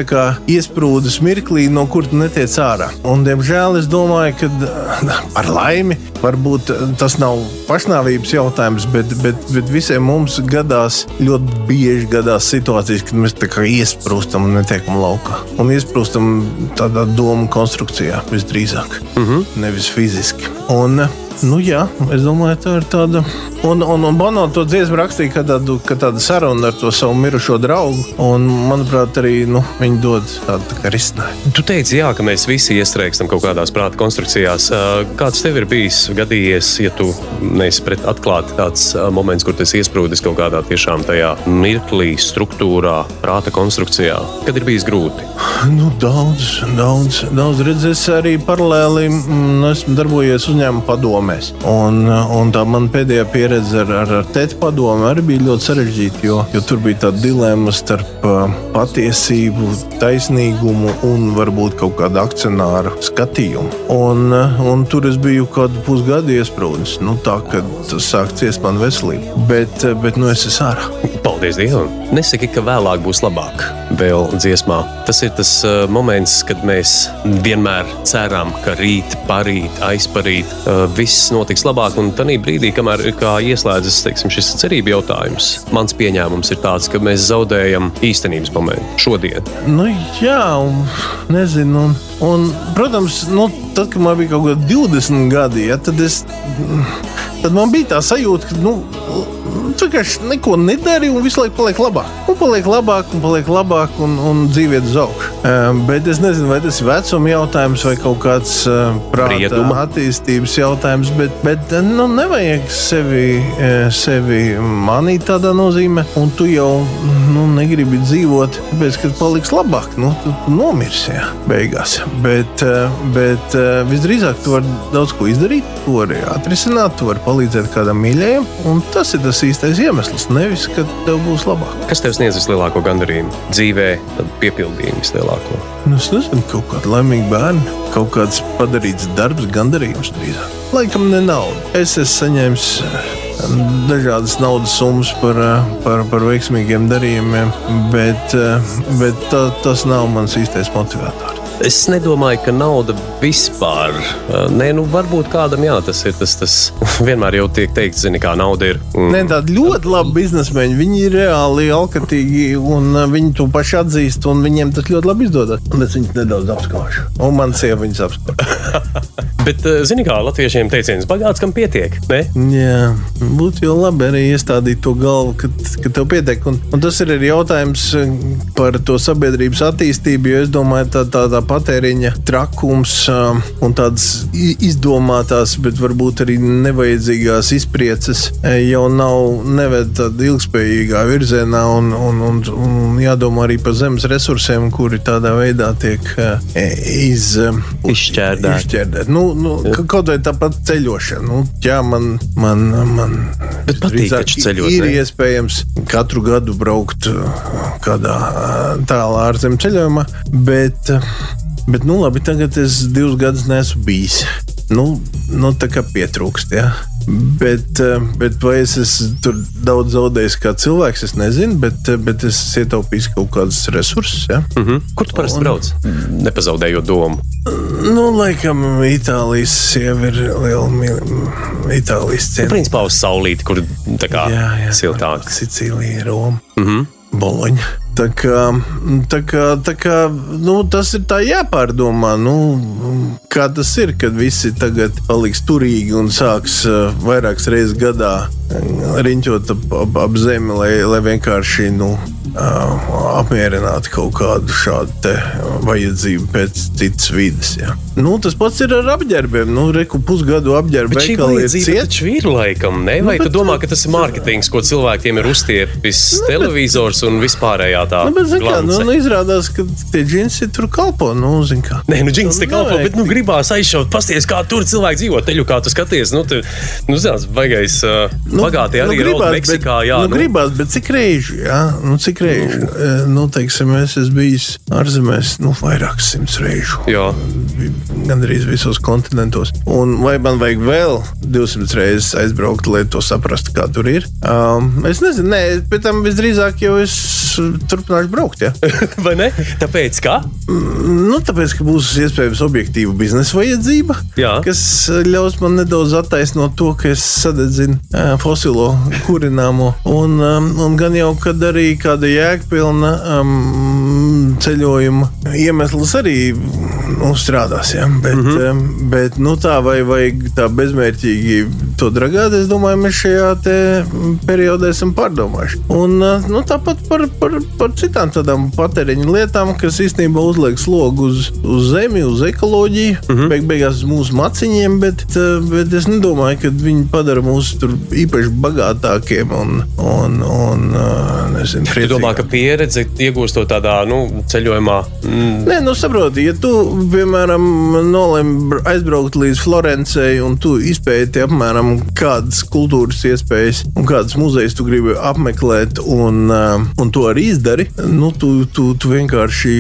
iesprūdis mirklī, no kur tu netiec ārā. Un, diemžēl es domāju, ka eh, par laimi varbūt eh, tas nav pašnāvības jautājums, bet, bet, bet visiem mums gadās ļoti bieži gadās situācijas, kad mēs tā kā iesprūstam un netiekam laukā. Un iesprūstam tādā domu konstrukcijā visdrīzāk, mm -hmm. nevis fiziski. Un, Nu, jā, es domāju, tā ir tāda. Un, un, un Bono to dziesmu rakstīja, ka tādu, ka tāda saruna ar to savu mirušo draugu. Un, manuprāt, arī nu, viņi dod tādu tā kā risinājumu. Tu teici, jā, ka mēs visi iestrēgstam kaut kādās prāta konstrukcijās. Kāds tev ir bijis gadījies, ja tu neesi pret atklāti tāds moments, kur tas iesprūdis kaut kādā tiešām tajā mirklī, struktūrā, prāta konstrukcijā, kad ir bijis grūti? Nu, daudz, daudz, daudz redzēs arī paralēli. mm, Esmu darbojies uzņēmuma padomēs. Un, un tā mana pēdējā pieredze ar, ar, ar tēta padomu arī bija ļoti sarežģīta, jo, jo tur bija tāda dilemma starp uh, patiesību, taisnīgumu un varbūt kaut kādu akcionāru skatījumu. Un, uh, un tur es biju kādu pusgadu iesprūdis. Nu, tā kā sāk ciest man veselību. Bet, uh, bet nu, es esmu ārā. Paldies Dievam! Nesaki, ka vēlāk būs labāk. Vēl dziesmā. Tas ir tas uh, moments, kad mēs vienmēr ceram, ka rīt, parīt, aizparīt uh, viss notiks labāk. Un tajā brīdī, kamēr ieslēdzas teiksim, šis cerību jautājums, mans pieņēmums ir tāds, ka mēs zaudējam īstenības momentu šodien. Nu, jā, un, nezinu. Un, un, protams, nu, tad, kad man bija kaut kādi 20 gadi, ja, tad, es, tad man bija tā sajūta, ka nu, tu vienkārši neko nedari un visu laiku paliek labāk. Un paliek labāk, un paliek labāk, un, un dzīve iet uz augšu. Um, bet es nezinu, vai tas ir vecuma jautājums vai kaut kāds uh, prāta attīstības jautājums, bet, bet nu, nevajag sevi, sevi manīt tādā nozīmē, un tu jau nu, negribi dzīvot, tāpēc, ka paliks labāk. Nu, tu, tu nomirsi jā, beigās. Bet, bet visdrīzāk tu vari daudz ko izdarīt, to arī atrisināt, tu vari palīdzēt kādam mīļajam, un tas ir tas īstais iemesls. Nevis, ka tev būs labāk. Kas tev sniedz vislielāko gandarījumu dzīvē, tad piepildījumu vislielāko? Nu, es nezinu, kaut kāda laimīga bērna, kaut kāds padarīts darbs, gandarījums drīzāk. Laikam ne nauda. Es esmu saņēmis eh, dažādas naudas summas par, eh, par, par veiksmīgiem darījumiem, bet, eh, bet ta, tas nav mans īstais motivators. Es nedomāju, ka nauda vispār. uh, Nē, nu varbūt kādam jā, tas ir tas, tas vienmēr jau tiek teikts, zini, kā nauda ir. Mm. Ne, tādi ļoti labi biznesmeņi. Viņi ir reāli alkatīgi un eh, viņi to paši atzīst. un Viņiem tas ļoti labi izdodas. Es viņus nedaudz apskaužu. Un man sieva viņus apskauž. Bet, eh, zini, kā latviešiem teiciens, bagāts, kam pietiek. Ne? Jā, būtu jau labi arī iestādīt to galvu, ka, ka tev pietiek. Un, un tas ir arī jautājums eh, par to sabiedrības attīstību, jo es domāju, tā, tā, tā patēriņa trakums um, un tādas izdomātās, bet varbūt arī nevajadzīgās izprieces eh, jau nav neved tādā ilgspējīgā virzienā un, un, un, un jādomā arī par zemes resursiem, kuri tādā veidā tiek eh, iz, eh, Izšķērdēti. izšķērdēti. Nu, nu, ka- kaut vai tāpat ceļošana. Nu, jā, man, man, man Bet patīk taču ceļot, Ir ne? iespējams katru gadu braukt kādā tālā ārzemju ceļojumā, bet, bet nu, labi, tagad es divus gadus neesmu bijis. Nu, nu tā kā pietrūkst. Ja? Bet, uh, bet vai es esmu tur daudz zaudējis kā cilvēks, es nezinu, bet, uh, bet es ietaupīju kaut kādus resursus. Ja? Mhm. Kur tu parasti brauc? Nepazaudējot domu. Nu, laikam, Itālijas sieva ir liela mīlestība. Itālijas Nu, cienība. principā uz saulīti, kur tā kā siltāk. Sicīlija, Roma, Mm -hmm. Boloņa. Tā kā, tā kā, tā kā nu, tas ir tā jāpārdomā, nu, kā tas ir, kad visi tagad paliks turīgi un sāks uh, vairākas reizes gadā uh, riņķot ap, ap, ap zemi, lai, lai vienkārši nu, uh, apmierinātu kaut kādu šādu vajadzību pēc citas vidas. Ja. Nu, tas pats ir ar apģērbiem. Nu, reku pusgadu apģērbu Bet veikali ir līdzība ciet. taču ir laikam, ne? Vai Nu, tu bet- domā, ka tas ir mārketings, ko cilvēkiem ir uzstiepis televizors un vispārējā tā Nu, bet, kā, nu, nu, izrādās, ka tie džinsi tur kalpo. Nu, kā. Nē, nu, džins te Nu, kalpo, nevajag bet, nu, gribās aizšaut, pasties, kā tur cilvēki dzīvo. Teļu, kā tu skaties, nu, tu, nu, zinās, baigais, uh, nu, bagātie arī nu, ir Meksikā, jā. nu, gribās, bet cik reizi, jā, nu, cik reizi, nu, nu teiksim, es esmu bijis ārzemēs, nu, vairākas simts reižu. Jā. Gan arī visos kontinentos. Un vai man vajag vēl 200 reizes aizbraukt, lai to saprastu, kā tur ir? Um, es nezinu, nē, pēc tam visdrīzāk jau es turpināšu braukt. Ja? Vai ne? Tāpēc, kā? Nu, tāpēc, ka būs iespējams objektīva biznesa vajadzība, Jā. kas eh, ļaus man nedaudz attaisnot to, ka es sadedzinu eh, fosilo kurināmo. Un, um, un gan jau, kad arī kāda jēgpilna um, ceļojuma iemesls arī nu, strādās. Ja? Bet, mm -hmm. bet nu, tā vai vajag tā bezmērķīgi to dragāt, es domāju, mēs šajā periodā esam pārdomājuši. Un uh, nu, tāpat par, par, par citām tādām patēriņa lietām, kas īstenībā uzliek slogu uz, uz zemi, uz ekoloģiju, mm -hmm. beig, beigās mūsu maciņiem, bet, uh, bet es nedomāju, ka viņi padara mūs tur īpaši bagātākiem un, un, un uh, nezinu, Tu domā, ka priecīgākiem. pieredze iegūstot tādā nu, ceļojumā, mm, Nē, nu saproti, ja tu, piemēram, nolēmi br- aizbraukt līdz Florencei un tu izpēti apmēram kādas kultūras iespējas un kādas muzejas tu gribi apmeklēt, un, uh, un to arī izdari, nu, tu, tu, tu vienkārši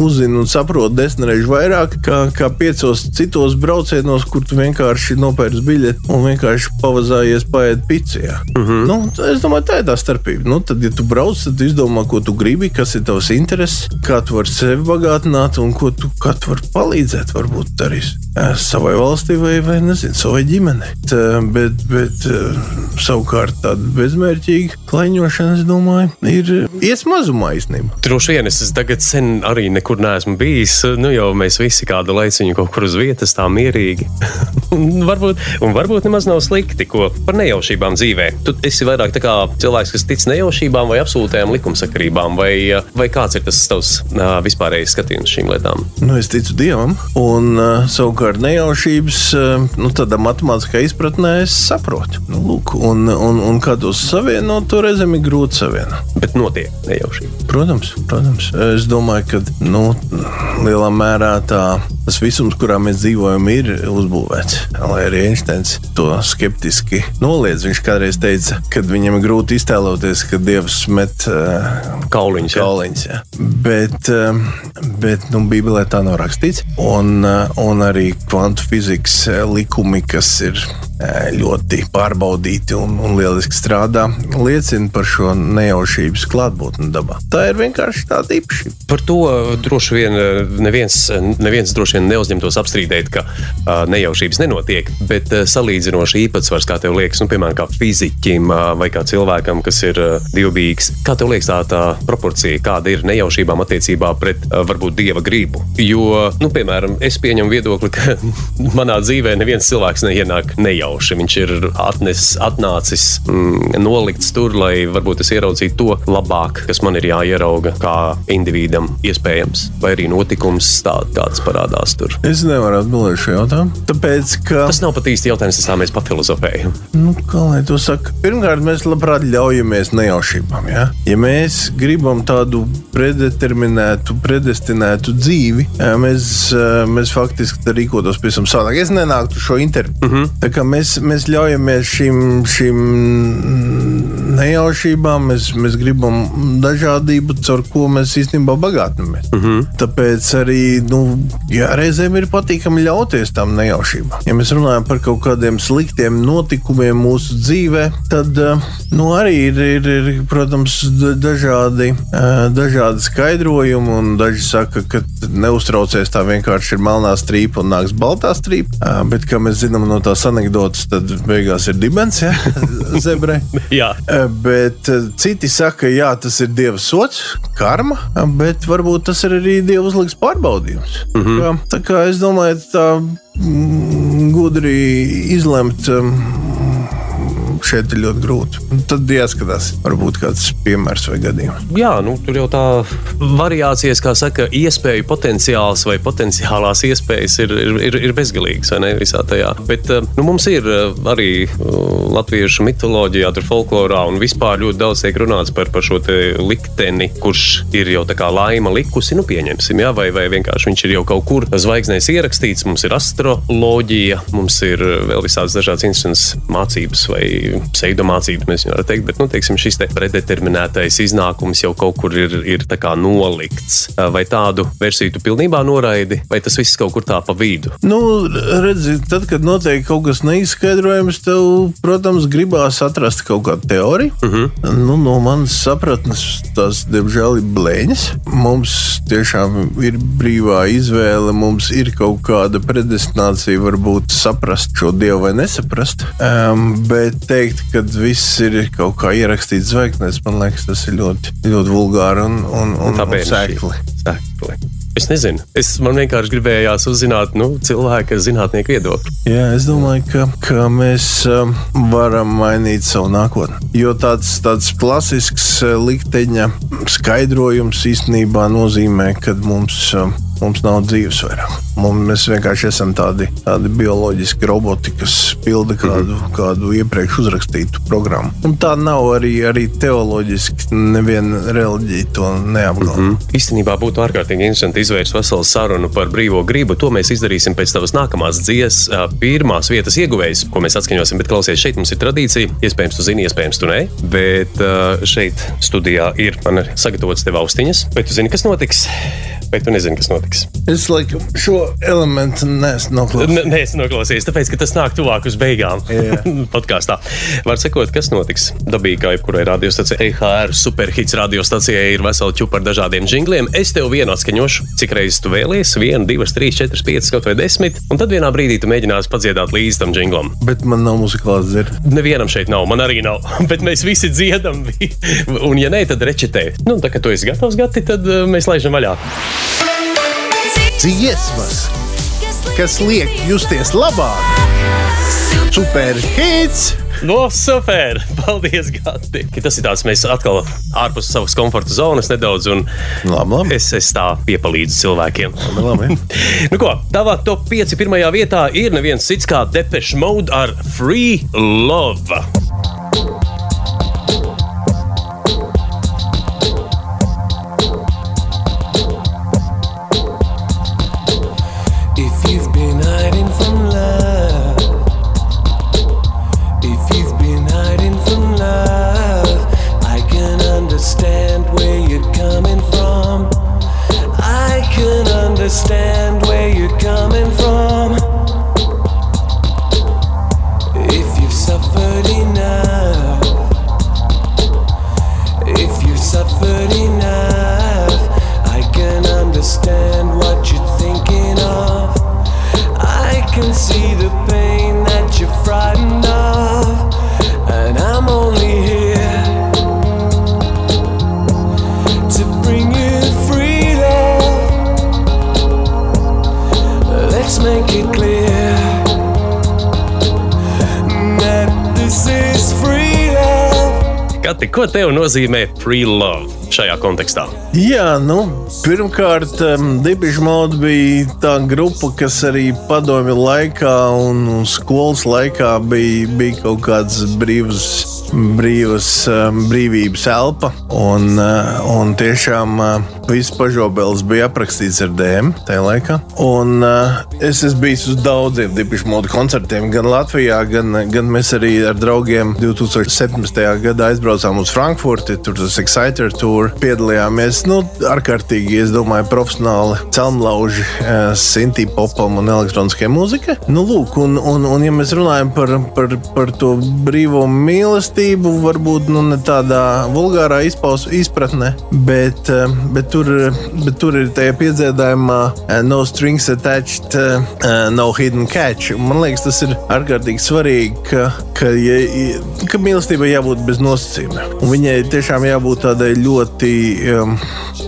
uzzini un saproti desmit reizes vairāk, kā, kā piecos citos braucienos, kur tu vienkārši nopērci biļeti un vienkārši pavazājies paēst pizzā. Mm -hmm. nu, es domāju, tā ir tā starpība. Nu, tad, ja tu brauc, tad izdomā, ko tu gribi, kas ir tavs intereses, kā tu vari sevi bagātināt un ko tu, tu vari palīdzēt. Varbūt arī eh, savai valstī vai, vai nezinu, savai ģimenei. Tā, bet, bet eh, savukārt tāda bezmērķīga klaiņošana, es domāju, ir ies mazumā īstenībā. Droši vien es tagad sen arī nekur neesmu bijis. Nu, jau mēs visi kādu laiciņu kaut kur uz vietas, tā mierīgi. Un varbūt, un varbūt nemaz nav slikti, ko par nejaušībām dzīvē. Tu esi vairāk kā cilvēks, kas tic nejaušībām vai absolūtajām likumsakarībām, vai, vai kāds ir tas tavs vispārējais skatījums šīm lietām? Nu, es ticu Dievam, un savukārt nejaušības, nu, tādā matemātiskā izpratnē, es saprotu. Nu, lūk, un, un, un kā tos savienot, to reizēm ir grūti savienot. Bet notiek nejaušība. Protams, protams. Es domāju, ka nu, lielā mērā tā, tas visums, kurā mēs dzīvojam, ir uzbūvēts. Lai arī Einsteins to skeptiski noliedz. Viņš kādreiz teica, ka viņam ir grūti iztēloties, ka Dievs met uh, Kauliņš. jā. kauliņus. Ja. Bet, um, bet nu, Bībelē tā nav rakstīts. Un, uh, un arī kvantu fizikas uh, likumi, kas ir uh, ļoti pārbaudīti un, un lieliski strādā, liecina par šo nejaušības klātbūtni dabā. Tā ir vienkārši tāda īpašība. Par to droši vien neviens, neviens droši droši vien neuzņemtos apstrīdēt, ka uh, nejaušības nenotiek, bet uh, salīdzinoši īpatsvars, kā tev liekas, nu, piemēram, kā fiziķim uh, vai kā cilvēkam, kas ir uh, divbijīgs, kā tev liekas tā, tā proporcija, kāda ir nejaušībām attiecībā pret uh, varbūt dieva gribu. Jo, nu, piemēram, es pieņemu viedokli, ka manā dzīvē neviens cilvēks neienāk nejauši. Viņš ir atnes, atnācis, mm, nolikts tur, lai varbūt es ieraudzītu to labāk, kas man ir jāierauga kā individam, iespējams, vai arī notikums tā, tāds parādās tur. Es nevaru atbildēt šo jautājumu. Tāpēc, ka. Tas nav pat īsti jautājums, tas tā mēs pafilozofējam. Nu, kā lai to saka? Pirmkārt, mēs labprāt ļaujamies nejaušībām. Ja, ja mēs gribam tādu predeterminētu, predestinētu dzīvi, mēs, eh, mēs faktiski rīkotos tam savādāk. Es nenāktu šo interviju. Uh -huh. Tā kā mēs, mēs ļaujamies šīm, šīm nejaušībām, mēs, mēs gribam dažādību, caur ko mēs īstenībā bagātinamies. Uh -huh. Tāpēc arī nu, jā, reizēm ir patīkami ļauties tam nejaušībām. Ja mēs runājam par kaut kādiem sliktiem notikumiem mūsu dzīvē, tad nu, arī ir, ir, ir protams, dažādi, dažādi skaidrojumi. Daži saka, ka neuztraucies tā vienkārši ir melnā strīpa un nāks baltā strīpa. Bet, kā mēs zinām no tās anekdotas, tad beigās ir dibens, ja zebrē. Jā. Bet citi saka, jā, tas ir dieva sots, karma, bet varbūt tas ir arī dieva uzlikts pārbaudījums. Mm -hmm. kā, tā kā es domāju, tā mm, gudri izlemt. Um, šeit ir ļoti grūti. Tad jāskatās, varbūt kāds piemērs vai gadījums. Jā, nu, tur jau tā variācijas, kā saka, iespēju potenciāls vai potenciālās iespējas ir, ir, ir, ne, visā tajā. Bet nu, mums ir arī latviešu mitoloģijā, tur folklorā un vispār ļoti daudz tiek runāts par, par šo likteni, kurš ir jau tā kā laima likusi, nu pieņemsim, jā, vai, vai vienkārši viņš ir jau kaut kur zvaigznēs ierakstīts. Mums ir astroloģija, mums ir vēl visādas dažādas institūcijas mācības vai pseidomācības, mēs varam teikt, bet nu, teiksim, šis te predeterminētais iznākums jau kaut kur ir, ir nolikts. Vai tādu versiju tu pilnībā noraidi, vai tas viss kaut kur tā pa vidu? Nu, redzi, tad, kad notiek kaut kas neizskaidrojams, tev, protams, gribās atrast kaut kādu teoriju. Uh -huh. nu, no manas sapratnes tas, diemžēl, ir blēņas. Mums tiešām ir brīvā izvēle, mums ir kaut kāda predestinācija, varbūt saprast šo dievu vai nesaprast. Um, bet teikt, ka viss ir kaut kā ierakstīts zvaigznēs, man liekas, tas ir ļoti, ļoti vulgāri un, un, un, un sēkli. sēkli. Es nezinu. Es man vienkārši gribējās uzzināt nu, cilvēka zinātnieku viedokli. Jā, es domāju, ka, ka mēs um, varam mainīt savu nākotni. Jo tāds, tāds klasisks uh, likteņa skaidrojums īstenībā nozīmē, ka mums. Um, mums nav dzīves vairāk. Mums, mēs vienkārši esam tādi, tādi bioloģiski roboti, kas pilda kādu, mm -hmm. kādu iepriekš uzrakstītu programmu. Un tā nav arī, arī teoloģiski. Neviena reliģija to neapgalvo. Mm -hmm. Īstenībā būtu ārkārtīgi interesanti izvērst veselu sarunu par brīvo gribu. To mēs izdarīsim pēc tavas nākamās dziesmas, pirmās vietas ieguvējas, ko mēs atskaņosim. Bet, klausies, šeit mums ir tradīcija. Iespējams, tu zini, iespējams, tu nē. Bet šeit studijā ir man sagatavots tev austiņas. Bet tu zini, kas notiks? Bet tu nezini, kas notiks. Es laikam šo elementu neesmu noklausījies. Nē, es noklausījos, tāpēc, ka tas nāk tuvāk uz beigām podkāstā. Var sekot, kas notiks. Dabīgi, kā jebkurai radiostacijai, EHR superhits radiostacijai ir vesela ķupa ar dažādiem jingliem. Es tev vienu atskaņošu, cik reizes tu vēlies, vienu, divas, trīs, četras, piecas, kaut vai desmit, un tad vienā brīdī tu mēģināsi padziedāt līdzi tam jinglam. Bet man nav muzikāls dzirdes. Nevienam šeit nav, man arī nav, bet mēs visi dziedam. un, ja nē, tad rečetē. Nu, tā kā tu esi gatavs, gati, tad uh, mēs laižam vaļā dziesmas, kas liek justies labāk. Superhits! No super! Paldies, Gati! Tas ir tāds, mēs atkal ārpus savas komforta zonas nedaudz, un labi, labi. Es, es tā piepalīdzu cilvēkiem. Labi, labi. nu ko, tavā top 5 pirmajā vietā ir neviens cits kā Depeche Mode ar Free Love. Ko tev nozīmē free love šajā kontekstā? Jā, nu, pirmkārt, Dibiša Mode bija tā grupa, kas arī padomju laikā un skolas laikā bija, bija kaut kāds brīvs, brīvs, um, brīvības elpa. Un, uh, un tiešām uh, viss pažobels bija aprakstīts ar dēm tajā laikā. Un es esmu bijis uz daudziem Dibiša Mode koncertiem, gan Latvijā, gan, gan mēs arī ar draugiem 2017. gadā aizbraucām uz Frankfurti, tur tas Exciter Tour piedalījāmies. Nu, ārkārtīgi, es domāju, profesionāli celmlauži eh, Sinti popam un elektroniskai mūzikai. Nu, lūk, un, un, un ja mēs runājam par, par, par to brīvo mīlestību, varbūt nu, ne tādā vulgārā izpaus, izpratnē, bet, eh, bet, tur, bet tur ir tajā piedzīvojumā eh, no strings attached, eh, no hidden catch. Man liekas, tas ir ārkārtīgi svarīgi, ka, ka, ja, ka mīlestībai jābūt bez nosacījumiem. Viņai tiešām jābūt tādai ļoti um,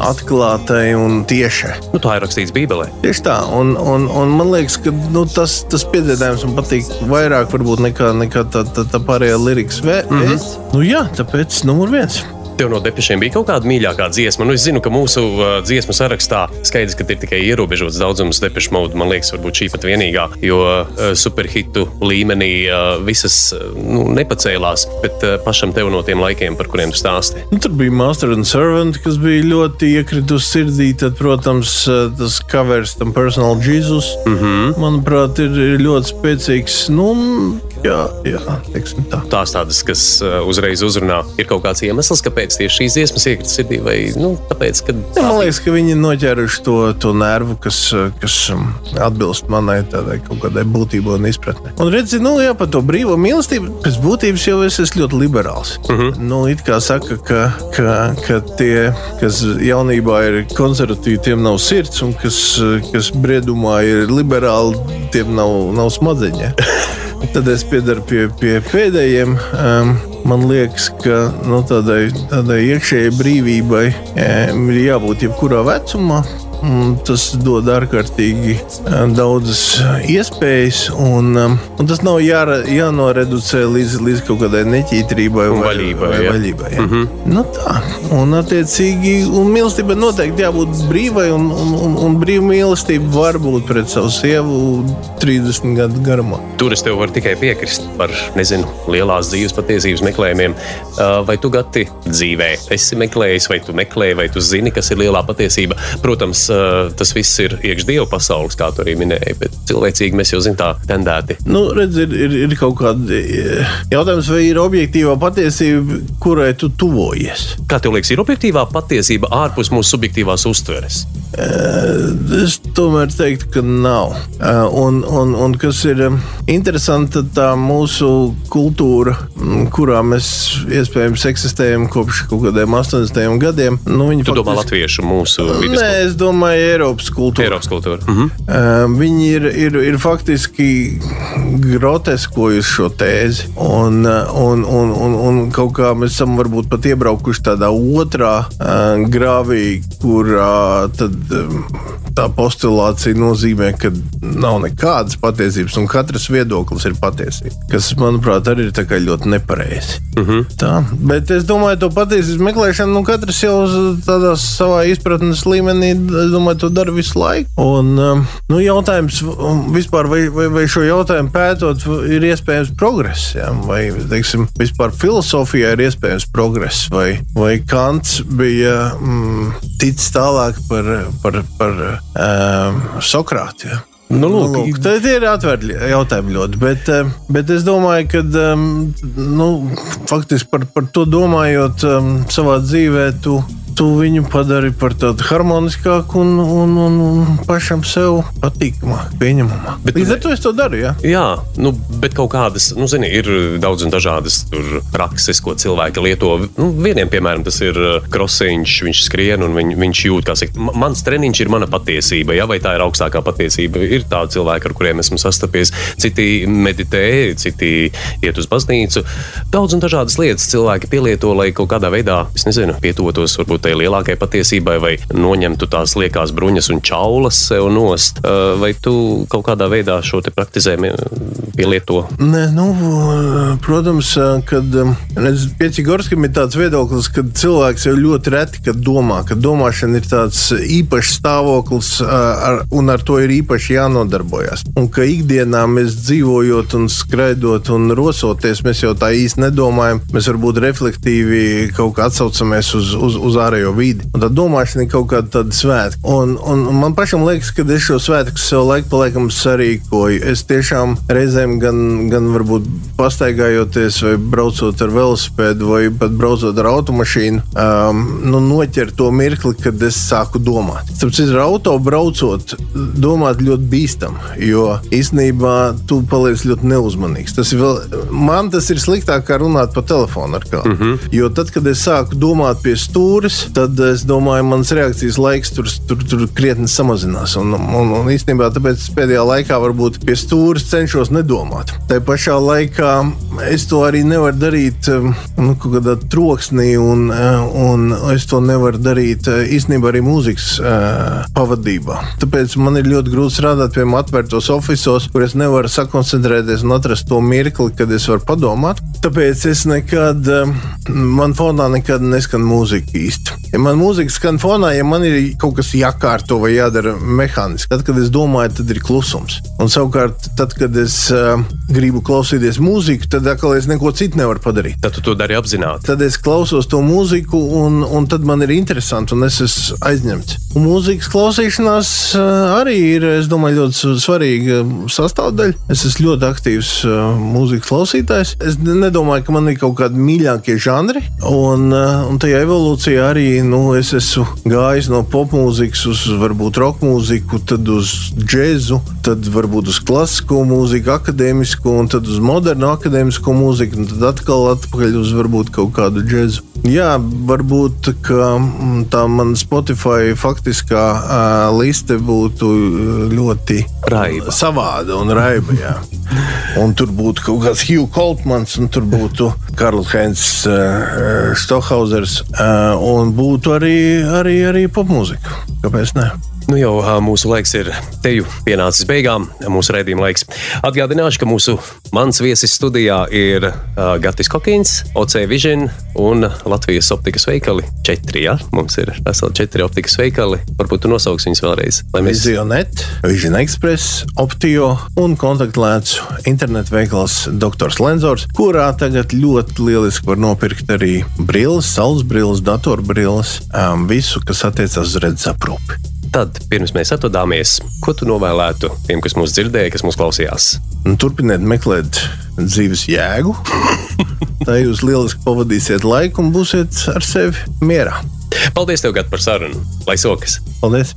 atklātai un tiešai. Nu, tā ir rakstīts Bībelē. Tieši tā, un, un, un man liekas, ka nu, tas, tas piedzīvojums man patīk vairāk varbūt, nekā, nekā tā, tā, tā pārējā lirikas vēsts. Mm -hmm. nu, jā, tāpēc numur viens. Tev no depešiem bija kaut kāda mīļākā dziesma. Nu, es zinu, ka mūsu uh, dziesmu sarakstā skaidrs, ka ir tikai ierobežots daudzums depešu modu. Man liekas, varbūt šī pat vienīgā, jo uh, superhitu līmenī uh, visas uh, nu, nepacēlās. Bet uh, pašam tev no tiem laikiem, par kuriem stāsti. Nu, tur bija Master and Servant, kas bija ļoti iekritusi sirdī. Tad, protams, uh, tas covers tam Personal Jesus, mm -hmm. manuprāt, ir, ir ļoti spēcīgs. Nu, jā, jā, tā. Tās tādas, kas uzreiz uzrunā, ir kaut kāds iemesls, kāpēc tieši šīs dziesmas iekrita sirdī, vai nu, tāpēc, ka Ja, man liekas, ka viņi noķēruši to, to nervu, kas, kas um, atbilst manai tādai kaut kādai būtībai un izpratnē. Un redziet, nu, jā, par to brīvo mīlestību, pēc būtības jau es esmu ļoti liberāls. Uh -huh. nu, it kā saka, ka, ka, ka tie, kas jaunībā ir konservatīvi, tiem nav sirds, un kas, kas briedumā ir liberāli, tiem nav, nav smadzeņi. Tad es piedaru pie, pie pēdējiem. Um, man liekas, ka nu, tādai, tādai iekšējai brīvībai ir jābūt jebkurā vecumā. Un Tas dod ārkārtīgi daudzas iespējas, un, un tas nav jāra, jānoreducē līdz, līdz kaut kādai neķītrībai vai vaļībai, vai jā. vaļībai jā. Mm -hmm. nu, tā. un, attiecīgi, un mīlestībai noteikti jābūt brīvai, un, un, un, un brīva mīlestība var būt pret savu sievu 30 gadu garumā. Tur es tev varu tikai piekrist par, nezinu, lielās dzīves patiesības meklējumiem. Vai tu gati dzīvē esi meklējis, vai tu meklē, vai tu zini, kas ir lielā patiesība? Protams, tas viss ir iekš dievu pasaules, kā tu arī minēji, bet cilvēcīgi mēs jau zinām tā tendēti. Nu, redz, ir, ir, ir kaut kāda eh, jautājums, vai ir objektīvā patiesība, kurai tu tuvojies. Kā tev liekas, ir objektīvā patiesība ārpus mūsu subjektīvās uztveres? Es tomēr teiktu, ka nav. Eh, Un, un, un kas ir eh, interesanti, tā mūsu kultūra, mm, kurā mēs iespējams eksistējam kopš kaut kādiem 80 gadiem, nu, viņi Tu domā latviešu mūsu vidas Nē, es domāju, Eiropas kultūra. Eiropas kultūra. Mhm. Uh, viņi ir, ir, ir faktiski groteskojuši šo tēzi. Un, uh, un, un, un, un kaut kā mēs esam varbūt pat iebraukuši tādā otrā uh, grāvī, kurā tad, um, tā postulācija nozīmē, ka nav nekādas patiesības, un katrs viedoklis ir patiesība. Kas, manuprāt, arī ir ļoti nepareizi. Uh -huh. Tā, bet es domāju, to patiesības meklēšanu nu, katrs jau savā izpratnes līmenī, domāju, to dara visu laiku. Un um, nu, jautājums um, vispār, vai, vai, vai šo jautājumu pētot, ir iespējams progress, ja? vai teiksim, vispār filozofijā ir iespējams progress, vai, vai Kants bija mm, ticis tālāk par, par, par um, Sokrātu. Ja? Nu, lūk, Nu, lūk, tad ir atvērti jautājumi ļoti, bet, eh, bet es domāju, ka um, nu, faktiski par, par to domājot savā dzīvē, tu, tu viņu padari par tādu harmoniskāku un, un, un, un pašam sev patīkamāku, pieņemamāku. Bet Līdz ar to es to daru. Ja? Jā, nu, bet kaut kādas, nu, zini, ir daudz un dažādas prakses, ko cilvēki lieto. Nu, vieniem, piemēram, tas ir uh, krosiņš, viņš skrien un viņ, viņš jūt, kā saka, "Ma- mans treniņš ir mana patiesība, ja, vai tā ir augstākā patiesība. Ir tādi cilvēki, ar kuriem esmu sastapies, citi meditē, citi iet uz baznīcu. Daudz un dažādas lietas cilvēki pielieto, lai kaut kādā veidā, es nezinu, pietuvotos varbūt tai lielākai patiesībai, vai noņemtu tās liekās bruņas un čaulas sev nost, vai tu kaut kādā veidā šo te praktizējumu pielieto? Nē, nu, protams, kad redz, Piecigorskim ir tāds viedoklis, ka cilvēks jau ļoti reti kad domā, ka domāšana ir tāds īpašs stāvoklis ar, un ar to ir īpaši jānodarbojas. Un ka ikdienā mēs dzīvojot un skraidot un rosoties, mēs jau tā īsti nedomājam. Mēs varbūt reflektīvi kaut kā atsaucamies uz, uz, uz ārējo vidi. Un tā domāšana ir kaut kāda tāda svētka. Un, un, un man pašam liekas, ka es šo svētku sev laiku pa laikam sarīkoju. Es tiešām reizēm gan, gan varbūt pastaigājoties vai braucot ar velosipēdu vai pat braucot ar automašīnu, um, nu, noķer to mirkli, kad es sāku domāt. Tāpēc ar auto braucot, domāt ļoti bīstam, jo īstenībā tu paliec ļoti neuzmanīgs. Tas vēl, man tas ir sliktāk kā runāt pa telefonu ar kādu. Mm -hmm. Jo tad, kad es sāku domāt pie stūres, tad es domāju, mans reakcijas laiks tur, tur, tur krietni samazinās. Un, un, un īstenībā tāpēc pēdējā laikā varbūt pie stūres cenšos nedomāt. Tā pašā laikā es to arī nevaru darīt um, nu, kādā troksnī, un, uh, un es to nevaru darīt uh, īstenībā arī mūzikas uh, pavadībā. Tāpēc man ir ļoti grūti strādāt pie atvērtos oficiālos, kur es nevaru sakoncentrēties un atrast to mirkli, kad es varu padomāt. Tāpēc es nekad, um, man fonā nekad neskan mūzika īsti. Ja man mūzika skan fonā, ja man ir kaut kas jākārto vai jādara mehāniski, tad, kad es domāju, tad ir klusums. Un savukārt, tad, kad es uh, gribu klausīties mūziku, tad atkal es neko citu nevaru padarīt. Tad tu to dari apzināti. Tad es klausos to mūziku, un, un tad man ir interesanti, un es esmu aizņemts. Un mūzikas klausīšanās uh, arī ir, es domāju, ļoti svarīga sastāvdaļa. Es esmu ļoti aktīvs uh, mūzikas klausītājs. Es nedomāju, ka man ir kaut kādi mīļākie žanri, un, uh, un tajā evolūcijā arī nu, es esmu gājis no popmūzikas uz varbūt roka mūziku, tad uz džēzu, tad varbūt uz klasisko mūziku, akadēmisko, un tad uz modernu akadēmisko mūziku, un tad atkal atpakaļ uz varbūt kaut kādu džēzu. Jā, varbūt mm, tā mana Spotify faktiskā uh, liste būtu ļoti raiba. savāda un raiba. Jā. Un tur būtu kaut kāds Hugh Koltmans, un tur būtu Karls Heinz uh, Stohausers, uh, un būtu arī, arī, arī popmūzika. Kāpēc ne? Nu jau mūsu laiks ir teju pienācis beigām, mūsu redzējuma laiks. Atgādināšu, ka mūsu mans viesis studijā ir uh, Gatis Kokins, OC Vision un Latvijas optikas veikali. Četri, ja? Mums ir veseli četri optikas veikali. Varbūt tu nosauks viņus vēlreiz. Mēs... Visionet, Vision Express, Optio un kontaktlēts internetu veikals Dr. Lenzors, kurā tagad ļoti lieliski var nopirkt arī brilles, saules brilles, datorbrilles, um, visu, kas attiecas uz redzes aprūpi. Tad, pirms mēs atvadāmies, ko tu novēlētu tiem, kas mūs dzirdēja, kas mūs klausījās? Un turpiniet meklēt dzīves jēgu. Tā jūs lieliski pavadīsiet laiku un būsiet ar sevi mierā. Paldies, tev, Gat, par sarunu. Lai sokas! Paldies!